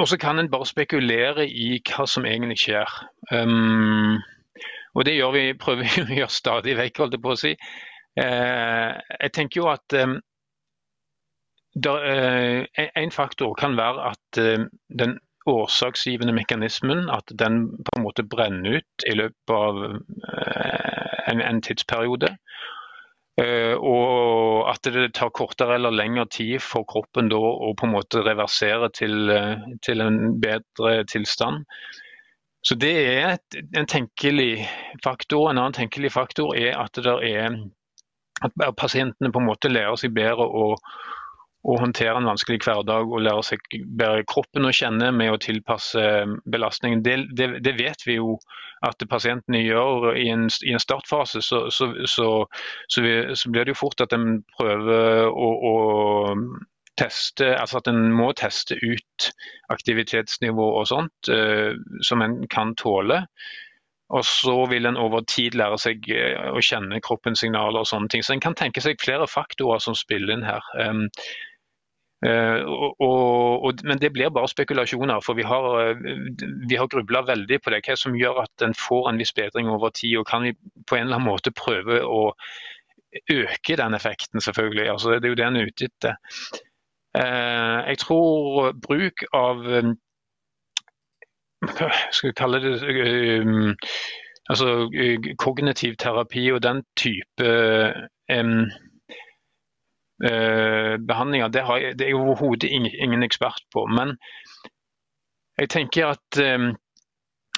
og så kan en bare spekulere i hva som egentlig skjer. Um, og det gjør vi, prøver vi å gjøre stadig vekk, holdt jeg på å si. Uh, jeg tenker jo at um, der, uh, en faktor kan være at den årsaksgivende mekanismen, at den på en måte brenner ut i løpet av eh, en, en tidsperiode. Uh, og at det tar kortere eller lengre tid for kroppen da å på en måte reversere til, til en bedre tilstand. Så Det er en tenkelig faktor. En annen tenkelig faktor er at, er, at pasientene på en måte lærer seg bedre å, å håndtere en vanskelig hverdag og lære seg bedre kroppen å kjenne med å tilpasse belastningen. Det, det, det vet vi jo at pasientene gjør i en, i en startfase. Så, så, så, så, blir det jo fort at en prøver å, å teste, altså at en må teste ut aktivitetsnivå og sånt uh, som en kan tåle. Og så vil en over tid lære seg uh, å kjenne kroppens signaler og sånne ting. Så en kan tenke seg flere faktorer som spiller inn her. Um, Uh, og, og, men det blir bare spekulasjoner, for vi har, uh, vi har grubla veldig på det. Hva som gjør at en får en viss bedring over tid, og kan vi på en eller annen måte prøve å øke den effekten, selvfølgelig. Altså, det er jo det en er ute etter. Uh, jeg tror bruk av skal vi kalle det um, altså, Kognitiv terapi og den type um, uh, behandlinger, det, har, det er jeg overhodet ingen, ingen, ekspert på. Men jeg tenker at eh,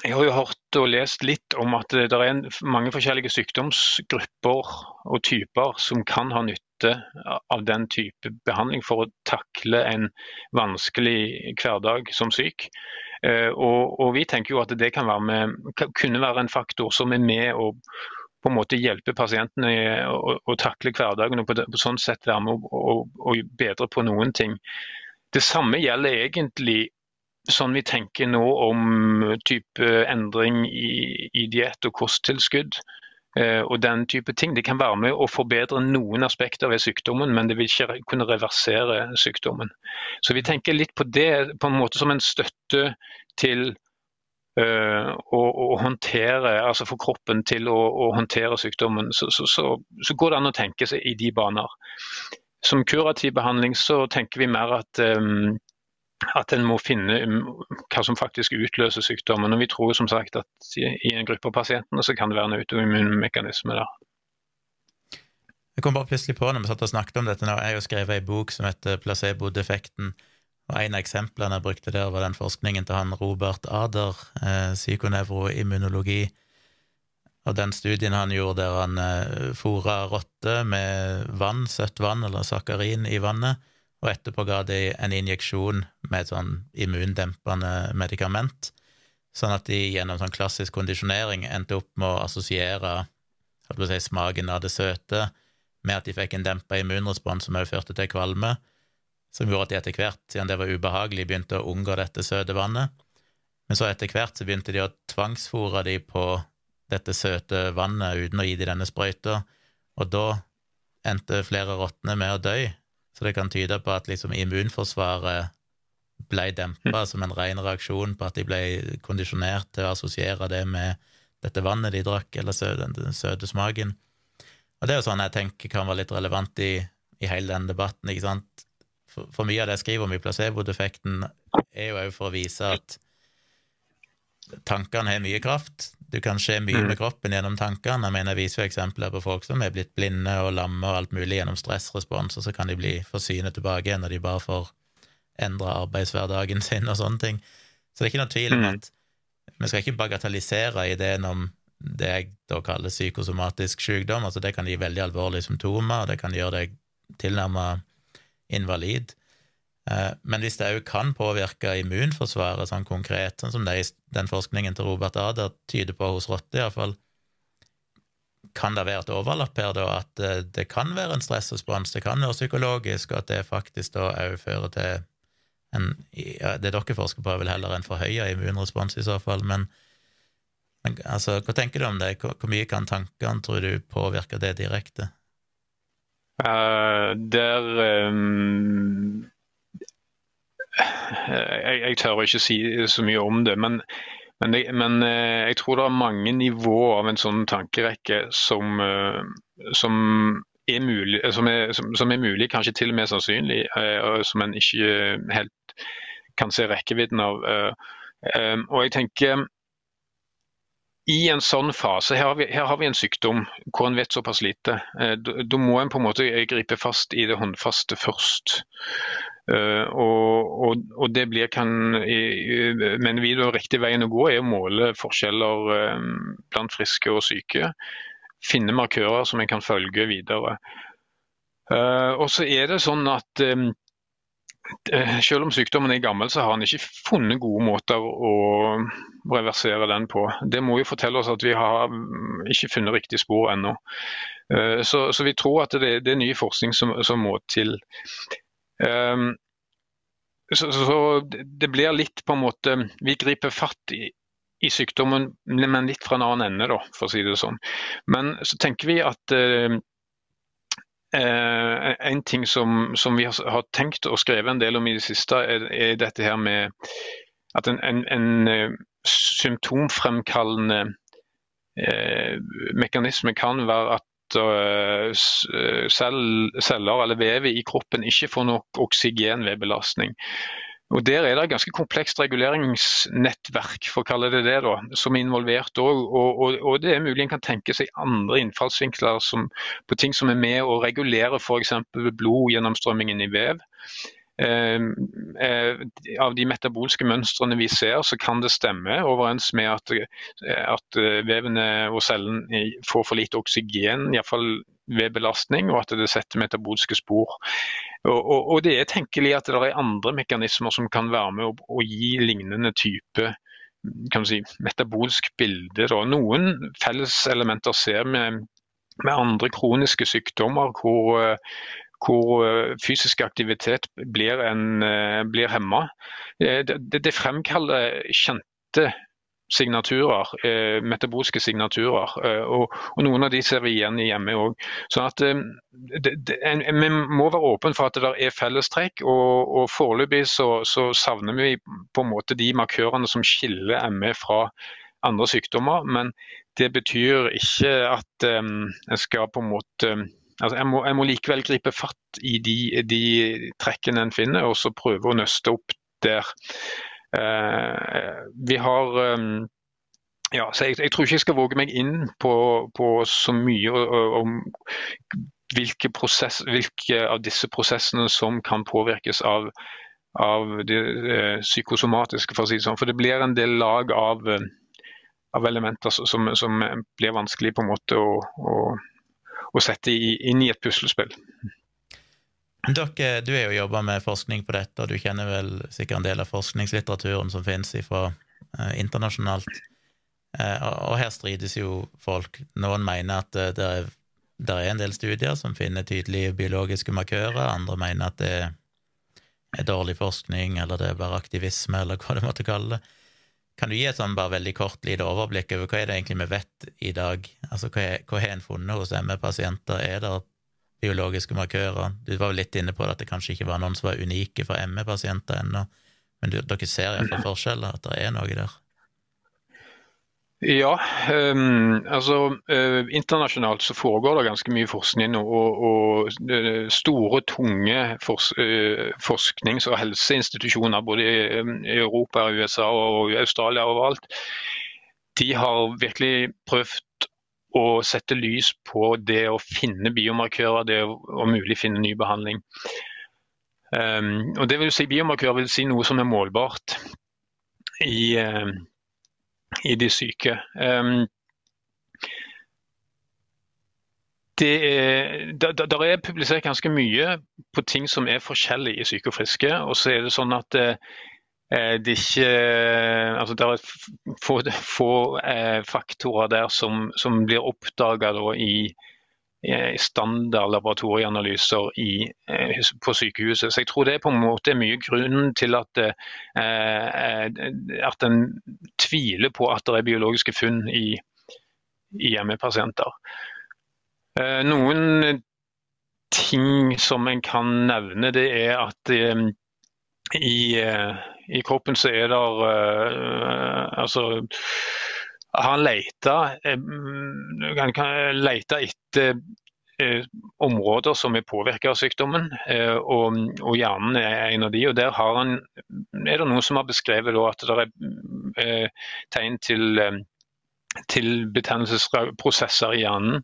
jeg har jo hørt og lest litt om at det er mange forskjellige sykdomsgrupper og typer som kan ha nytte av den type behandling for å takle en vanskelig hverdag som syk. Eh, og, og vi tenker jo at det kan være med, kunne være en faktor som er med å på en måte hjelpe pasientene å, å takle hverdagen og på, på sånn sett være med å bedre på noen ting. Det samme gjelder egentlig sånn vi tenker nå om type endring i, i diett og kosttilskudd. Eh, og den type ting. Det kan være med å forbedre noen aspekter ved sykdommen, men det vil ikke kunne reversere sykdommen. Så vi tenker litt på det på en måte som en støtte til uh, å, å, håndtere, altså for kroppen til å, å håndtere sykdommen. Så, så, så, så, går det an å tenke seg i de baner. Som kurativ behandling så tenker vi mer at um, at en må finne um, hva som faktisk utløser sykdommen. Og vi tror som sagt at i en gruppe av pasientene så kan det være en autoimmunmekanisme der. Jeg kom bare plutselig på når vi satt og snakket om dette nå, jeg har jo skrevet ei bok som heter Placebo-defekten. Og En av eksemplene jeg brukte der, var den forskningen til han Robert Ader, eh, psykonevroimmunologi. Og den studien han gjorde der han eh, fôra rotter med vann, søtt vann eller sakarin i vannet, og etterpå ga de en injeksjon med et sånn immundempende medikament, sånn at de gjennom sånn klassisk kondisjonering endte opp med å assosiere si, smaken av det søte med at de fikk en dempa immunrespons som også førte til kvalme, som gjorde at de etter hvert, siden det var ubehagelig, begynte å unngå dette søte vannet. Men så etter hvert så begynte de å tvangsfòre de på dette søte vannet uten å gi de denne sprøyta, og da endte flere rottene med å dø så det kan tyde på at liksom immunforsvaret ble dempa som en ren reaksjon på at de ble kondisjonert til å assosiere det med dette vannet de drakk, eller den søte smaken. Og det er jo sånn jeg tenker kan være litt relevant i, i hele denne debatten, ikke sant. For, for, mye av det jeg skriver om i placebo-defekten, er jo òg for å vise at tankene har mye kraft. Du kan skje mye mm. med kroppen gjennom tankene. Jeg mener, jeg viser jo eksempler på folk som er blitt blinde og lamme og alt mulig gjennom stressrespons, og så kan de bli forsynet tilbake igjen når de bare får endra arbeidshverdagen sin og sånne ting. Så det er ikke noe tvil om mm. at vi skal ikke bagatellisere ideen om det jeg da kaller psykosomatisk sykdom. Altså det kan gi veldig alvorlige symptomer, og det kan gjøre deg tilnærmet invalid. Eh, men hvis det òg kan påvirke immunforsvaret sånn konkret, sånn som det, den forskningen til Robert Ader tyder på hos rotter iallfall, kan det være et overlapp her, da, at eh, det kan være en stressrespons, det kan være psykologisk, og at det faktisk da òg fører til en ja, Det dere forsker på, er vel heller en forhøya immunrespons i så fall, men, men altså, hva tenker du om det? Hvor, hvor mye kan tankene, tror du, påvirke det direkte? Uh, der um jeg, jeg, tør ikke si så mye om det, men, men, jeg, men, eh, jeg tror det er mange nivåer av en sånn tankerekke som, eh, som, er, mulig, eh, som, er, som er, mulig, kanskje til og med sannsynlig, og som en ikke helt kan se rekkevidden av. Og jeg tenker i en sånn fase, her har, vi, her har vi en sykdom hvor en vet såpass lite. Da må en på en måte gripe fast i det håndfaste først. Uh, og, og, og, det blir kan, mener vi da riktig veien å gå er å måle forskjeller uh, blant friske og syke. Finne markører som en kan følge videre. Uh, og så er det sånn at selv om sykdommen er gammel, så har han ikke funnet gode måter å reversere den på. Det må jo fortelle oss at vi har mm, ikke funnet riktig spor ennå. Så, så, vi tror at det, det er ny forskning som, som må til. Um, så, så, det blir litt på en måte Vi griper fatt i, i, sykdommen, men litt fra en annen ende, da, for å si det sånn. Men så tenker vi at uh, uh, en ting som, som vi har, tenkt og skrevet en del om i det siste, er, er dette her med at en, en, en symptomfremkallende symptomfremkallende mekanisme kan være at Eh, eh, celler eller vevet i kroppen ikke får nok oksygen ved belastning. Og Der er det et ganske komplekst reguleringsnettverk for å kalle det det da, som er involvert òg. Og, og, og, det er mulig en kan tenke seg andre innfallsvinkler som, på ting som er med å regulere f.eks. blodgjennomstrømmingen i vev. Ehm, eh, av de metabolske mønstrene vi ser, så kan det stemme overens med at, eh, at eh, vevene og cellen får for lite oksygen, iallfall ved belastning, og at det setter metabolske spor. Og, og, og, det er tenkelig at det er andre mekanismer som kan være med å, å gi lignende type si, metabolsk bilde. Da. Noen felleselementer ser vi med andre kroniske sykdommer hvor, hvor fysisk aktivitet blir, en, blir hemma. Det, det, fremkaller kjente signaturer, eh, metabolske signaturer. Eh, og, og, Noen av de ser vi igjen i ME òg. Eh, vi må være åpne for at det er fellestrekk. og, og Foreløpig så, så, savner vi på en måte de markørene som skiller ME fra andre sykdommer. Men det betyr ikke at en skal på en måte altså jeg, må, jeg må likevel gripe fatt i de, de trekkene en finner, og så prøve å nøste opp der. Eh, vi har ehm, ja, så jeg, jeg, tror ikke jeg skal våge meg inn på, på så mye om hvilke, prosess, hvilke, av disse prosessene som kan påvirkes av, av det eh, psykosomatiske, for å si det sånn. For det blir en del lag av, av elementer som, som, blir vanskelig på en måte å, å, å sette i, inn i et puslespill. Dere, du er jo jobba med forskning på dette, og du kjenner vel sikkert en del av forskningslitteraturen som finnes fra eh, internasjonalt. Eh, og her strides jo folk. Noen mener at eh, det er, det er en del studier som finner tydelige biologiske markører, andre mener at det er dårlig forskning, eller det er bare aktivisme, eller hva du måtte kalle det. Kan du gi et sånn bare veldig kort lite overblikk over hva er det egentlig vi vet i dag? Altså, Hva har en funnet hos ME-pasienter? Er det biologiske markører. Du var vel litt inne på at det kanskje ikke var noen som var unike for ME-pasienter ennå, men du, dere ser iallfall forskjeller, at det er noe der? Ja, um, altså uh, internasjonalt så foregår det ganske mye forskning og, og uh, store, tunge fors uh, forsknings- og helseinstitusjoner både i, i Europa, USA og Australia og overalt, de har virkelig prøvd å sette lys på det å finne biomarkører, det å om mulig finne ny behandling. Um, og det vil si Biomarkører vil si noe som er målbart i, i de syke. Um, det er, der, er publisert ganske mye på ting som er forskjellig i syke og friske. Og så er det sånn at uh, Eh, det er ikke eh, altså Det er få, få eh, faktorer der som, som blir oppdaga i standard laboratorieanalyser i, på sykehuset. Så jeg tror det er på en måte mye grunnen til at, at en tviler på at det er biologiske funn i, i ME-pasienter. Noen ting som en kan nevne, det er at i i kroppen så er det altså Han leter, han kan lete etter uh, områder som er påvirket av sykdommen, og, og, hjernen er en av de. og Der han, er det noen som har beskrevet at det er tegn til til betennelsesprosesser i hjernen.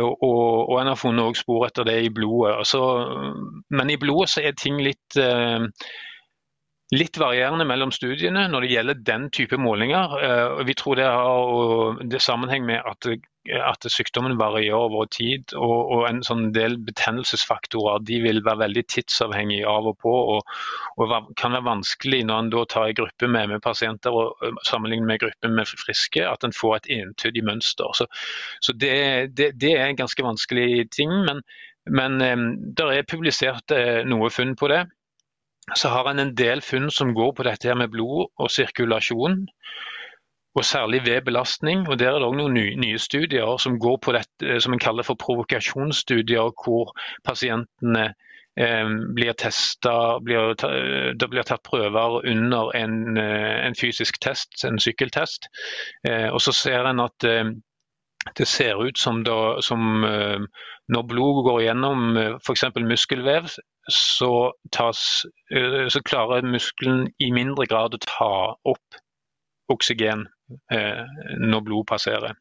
Og, og, en har funnet spor etter det i blodet. Altså, men i blodet så er ting litt eh, litt varierende mellom studiene når det gjelder den type målinger. Eh, vi tror det har det sammenheng med at, at, sykdommen varierer over tid. Og, og, en sånn del betennelsesfaktorer de vil være veldig tidsavhengige av og på. Og, og kan være vanskelig når en da tar en gruppe med, med pasienter og sammenligner med gruppen med friske, at en får et entydig mønster. Så, så det, det, det, er en ganske vanskelig ting. Men, men eh, det er publisert eh, noe funn på det så har en en del funn som går på dette her med blod og sirkulasjon. Og særlig ved belastning. og Der er det også noen nye, studier som går på dette som en kaller for provokasjonsstudier, hvor pasientene eh, blir testa Det blir tatt prøver under en, eh, en fysisk test, en sykkeltest. Eh, og så ser en at eh, det ser ut som, da, som eh, når blodet går gjennom uh, f.eks. muskelvev, så, tas, eh, så, klarer muskelen i mindre grad å ta opp oksygen eh, når blod passerer.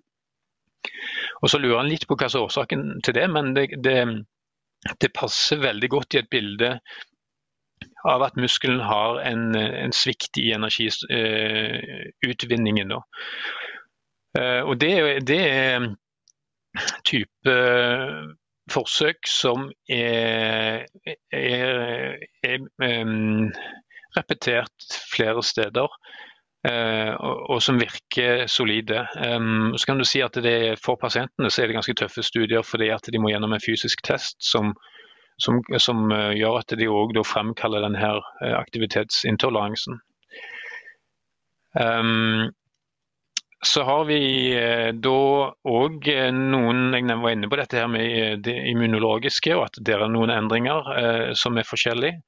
Og Så lurer han litt på hva som er årsaken til det, men det, det, det, passer veldig godt i et bilde av at muskelen har en, en svikt i energiutvinningen. Eh, eh, og det, det er type forsøk som er, er, er um, repetert flere steder. Uh, og, og, som virker solide. Så kan du si at det, For pasientene så er det ganske tøffe studier fordi at de må gjennom en fysisk test som, som, som gjør at de òg fremkaller denne aktivitetsintoleransen. Um, så har vi da òg noen Jeg var inne på dette her med det immunologiske, og at det er noen endringer som er forskjellige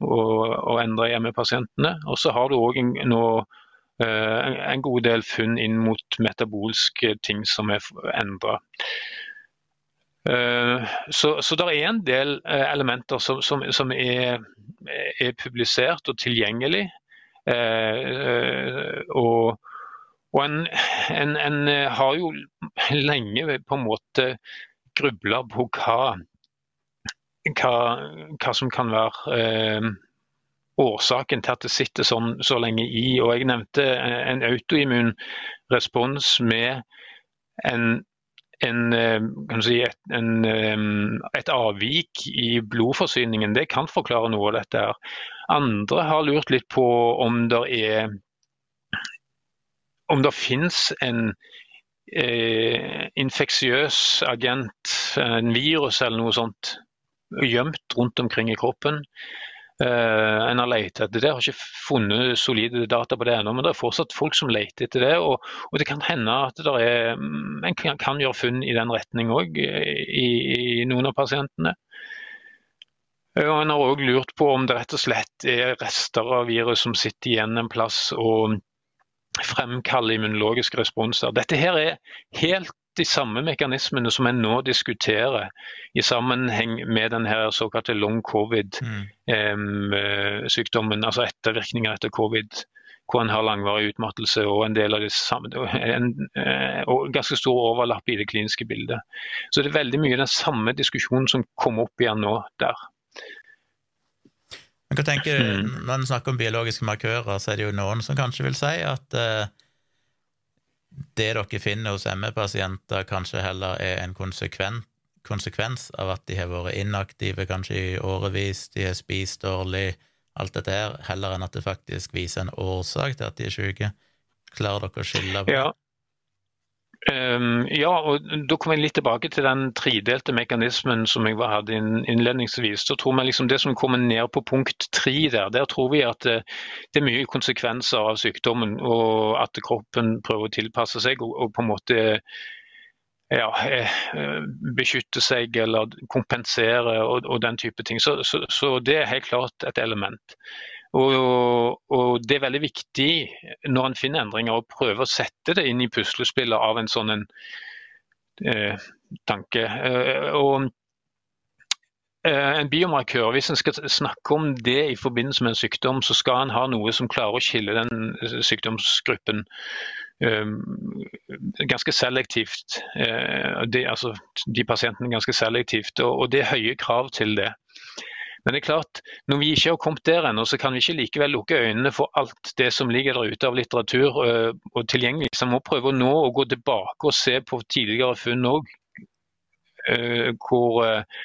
og, og endre i ME-pasientene. Og så har du òg nå eh, en god del funn inn mot metabolske ting som er endra. Eh, så, så det er en del eh, elementer som, som, som er, er, publisert og tilgjengelig. og, og en, en, en, har jo lenge på en måte grubla på hva hva, hva som kan være eh, årsaken til at det sitter sånn så lenge i. Og Jeg nevnte en autoimmun respons med en, en, eh, si, et, en, eh, et, avvik i blodforsyningen. Det kan forklare noe av dette. her. Andre har lurt litt på om det er om det finnes en eh, infeksiøs agent, en virus eller noe sånt, gjemt rundt omkring i kroppen. Uh, en har lett etter det, har ikke funnet solide data på det ennå, men det er fortsatt folk som leter etter det. Og, og det kan hende at er, mm, en kan, kan, gjøre funn i den retning òg, i, i, noen av pasientene. Og En har òg lurt på om det rett og slett er rester av virus som sitter igjen en plass og fremkaller immunologiske responser. Dette her er helt de samme mekanismene som en nå diskuterer i sammenheng med den her såkalte long covid-sykdommen, mm. altså ettervirkninger etter covid hvor en har langvarig utmattelse og en del av det samme, en, eh, og ganske stor overlapp i det kliniske bildet. Så det er veldig mye den samme diskusjonen som kommer opp igjen nå der. Men hva tenker du, mm. Når en snakker om biologiske markører, så er det jo noen som kanskje vil si at uh, det dere finner hos ME-pasienter, kanskje heller er en konsekvens av at de har vært inaktive kanskje i årevis, de har spist dårlig, alt dette her, heller enn at det faktisk viser en årsak til at de er syke. Klarer dere å skille på? Ja. Um, ja, og da kommer jeg litt tilbake til den tredelte mekanismen som jeg hadde innledningsvis. Så tror vi liksom Det som kommer ned på punkt tre der, der tror vi at det, eh, er mye konsekvenser av sykdommen, og at kroppen prøver å tilpasse seg og, på en måte ja, eh, beskytte seg eller kompensere og, og den type ting. Så, så, så det er helt klart et element. Og, og, Det er veldig viktig når en finner endringer, å prøve å sette det inn i puslespillet av en sånn en, eh, tanke. Eh, og eh, en biomarkør, Hvis en skal snakke om det i forbindelse med en sykdom, så skal en ha noe som klarer å skille den eh, sykdomsgruppen eh, ganske selektivt. De, altså, de pasientene ganske selektivt, og, og det er høye krav til det. Men det er klart, når vi ikke har kommet der ennå, så kan vi ikke likevel lukke øynene for alt det som ligger der ute av litteratur øh, og tilgjengelig. Så vi må prøve nå å gå tilbake og se på tidligere funn òg. Øh, hvor øh,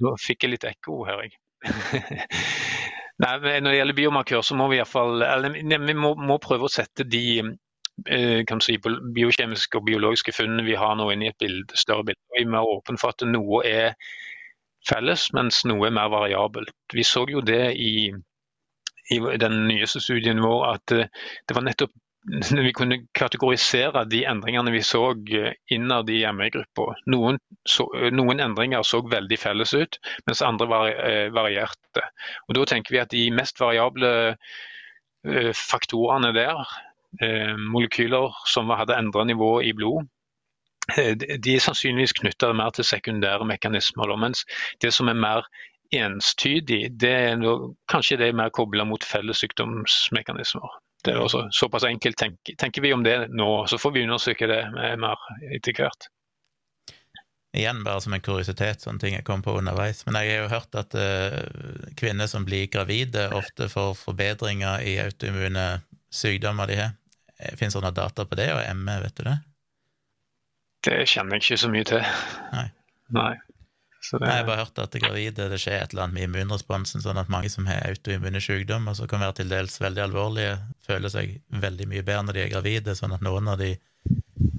Nå fikk jeg litt ekko her, jeg. Nei, Når det gjelder biomarkør, så må vi iallfall Vi må, må prøve å sette de si, biokjemiske og biologiske funnene vi har nå inn i et bilde, større bilde. Vi er mer åpne for at noe er felles, mens noe er mer variabelt. Vi så jo det i, i den nyeste studien vår, at eh, det var nettopp vi kunne kategorisere de endringene vi så eh, innad i ME-gruppa. Noen, noen, endringer så veldig felles ut, mens andre var, eh, varierte. Og Da tenker vi at de mest variable faktorene der, molekyler som hadde endret nivå i blod, Eh, de er sannsynligvis knytta mer til sekundære mekanismer. Mens det som er mer enstydig, det er noe, kanskje det er mer kobla mot felles sykdomsmekanismer. Det er også Såpass enkelt tenker, tenker, vi om det nå, så får vi undersøke det mer etter hvert. Igjen bare som en kuriositet, sånne ting jeg kom på underveis. Men jeg har jo hørt at uh, kvinner som blir gravide, ofte får forbedringer i autoimmune sykdommer de har. Eh, Fins det noen data på det, og ME, vet du det? Det kjenner jeg ikke så mye til. Nei. Nei. Så det, Nei, Jeg har bare hørt at det gravide det skjer et eller annet med immunresponsen, sånn at mange som har autoimmune sykdommer, som kan være til dels veldig alvorlige, føler seg veldig mye bedre når de er gravide, sånn at noen av de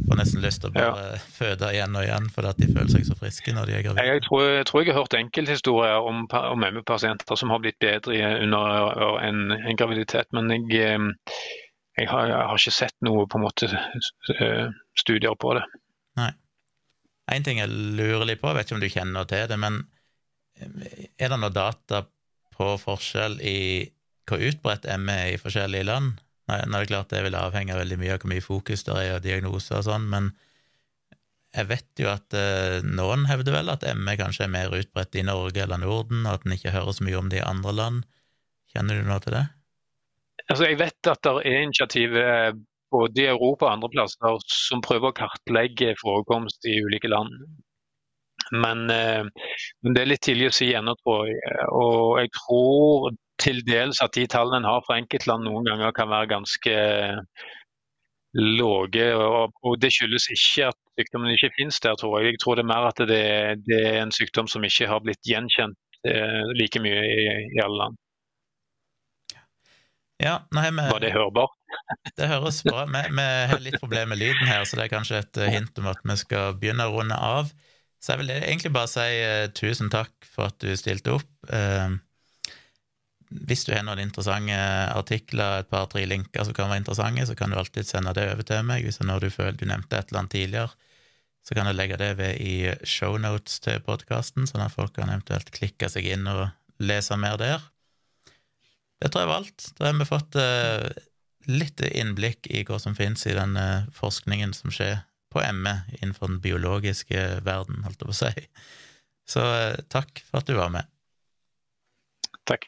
får nesten lyst til å bare føde igjen og igjen fordi at de føler seg så friske når de er gravide. jeg, tror, jeg tror jeg har hørt enkelthistorier om, om ME-pasienter som har blitt bedre under en, en graviditet, men jeg, eh, jeg, har, jeg har ikke sett noe på en måte eh, studier på det. En ting jeg lurer litt på, jeg vet ikke om du kjenner til det, men eh, er det noe data på forskjell i hvor utbredt ME er i forskjellige land? Nei, nå er det klart det vil avhenge veldig mye av hvor mye fokus det er og diagnoser og sånn, men jeg vet jo at eh, noen hevder vel at ME kanskje er mer utbredt i Norge eller Norden, og at en ikke hører så mye om det i andre land. Kjenner du noe til det? Altså, jeg vet at det er initiativ eh, både i Europa og andre plasser som prøver å kartlegge forekomst i ulike land. Men, eh, men det er litt tidlig å si ennå, tror jeg. Og jeg tror til dels at de tallene en har fra enkeltland noen ganger kan være ganske låge. Og, og det skyldes ikke at sykdommen ikke finnes der, tror jeg. Jeg tror det er mer at det, det er en sykdom som ikke har blitt gjenkjent eh, like mye i, i alle land. Ja, nei, vi, Var det hørbart? Det høres bra. Vi, vi har litt problemer med lyden her, så det er kanskje et eh, hint om at vi skal begynne å runde av. Så jeg vil egentlig bare si uh, tusen takk for at du stilte opp. Uh, hvis du har noen interessante artikler, et par-tre linker som kan være interessante, så kan du alltid sende det over til meg. Hvis det er noe du føler du nevnte et eller annet tidligere, så kan du legge det ved i shownotes til podkasten, sånn at folk kan eventuelt klikke seg inn og lese mer der. Det tror jeg var alt. Da har vi fått eh, litt innblikk i hva som finnes i den eh, forskningen som skjer på ME innenfor den biologiske verden, holdt jeg på å si. Så eh, takk for at du var med. Takk.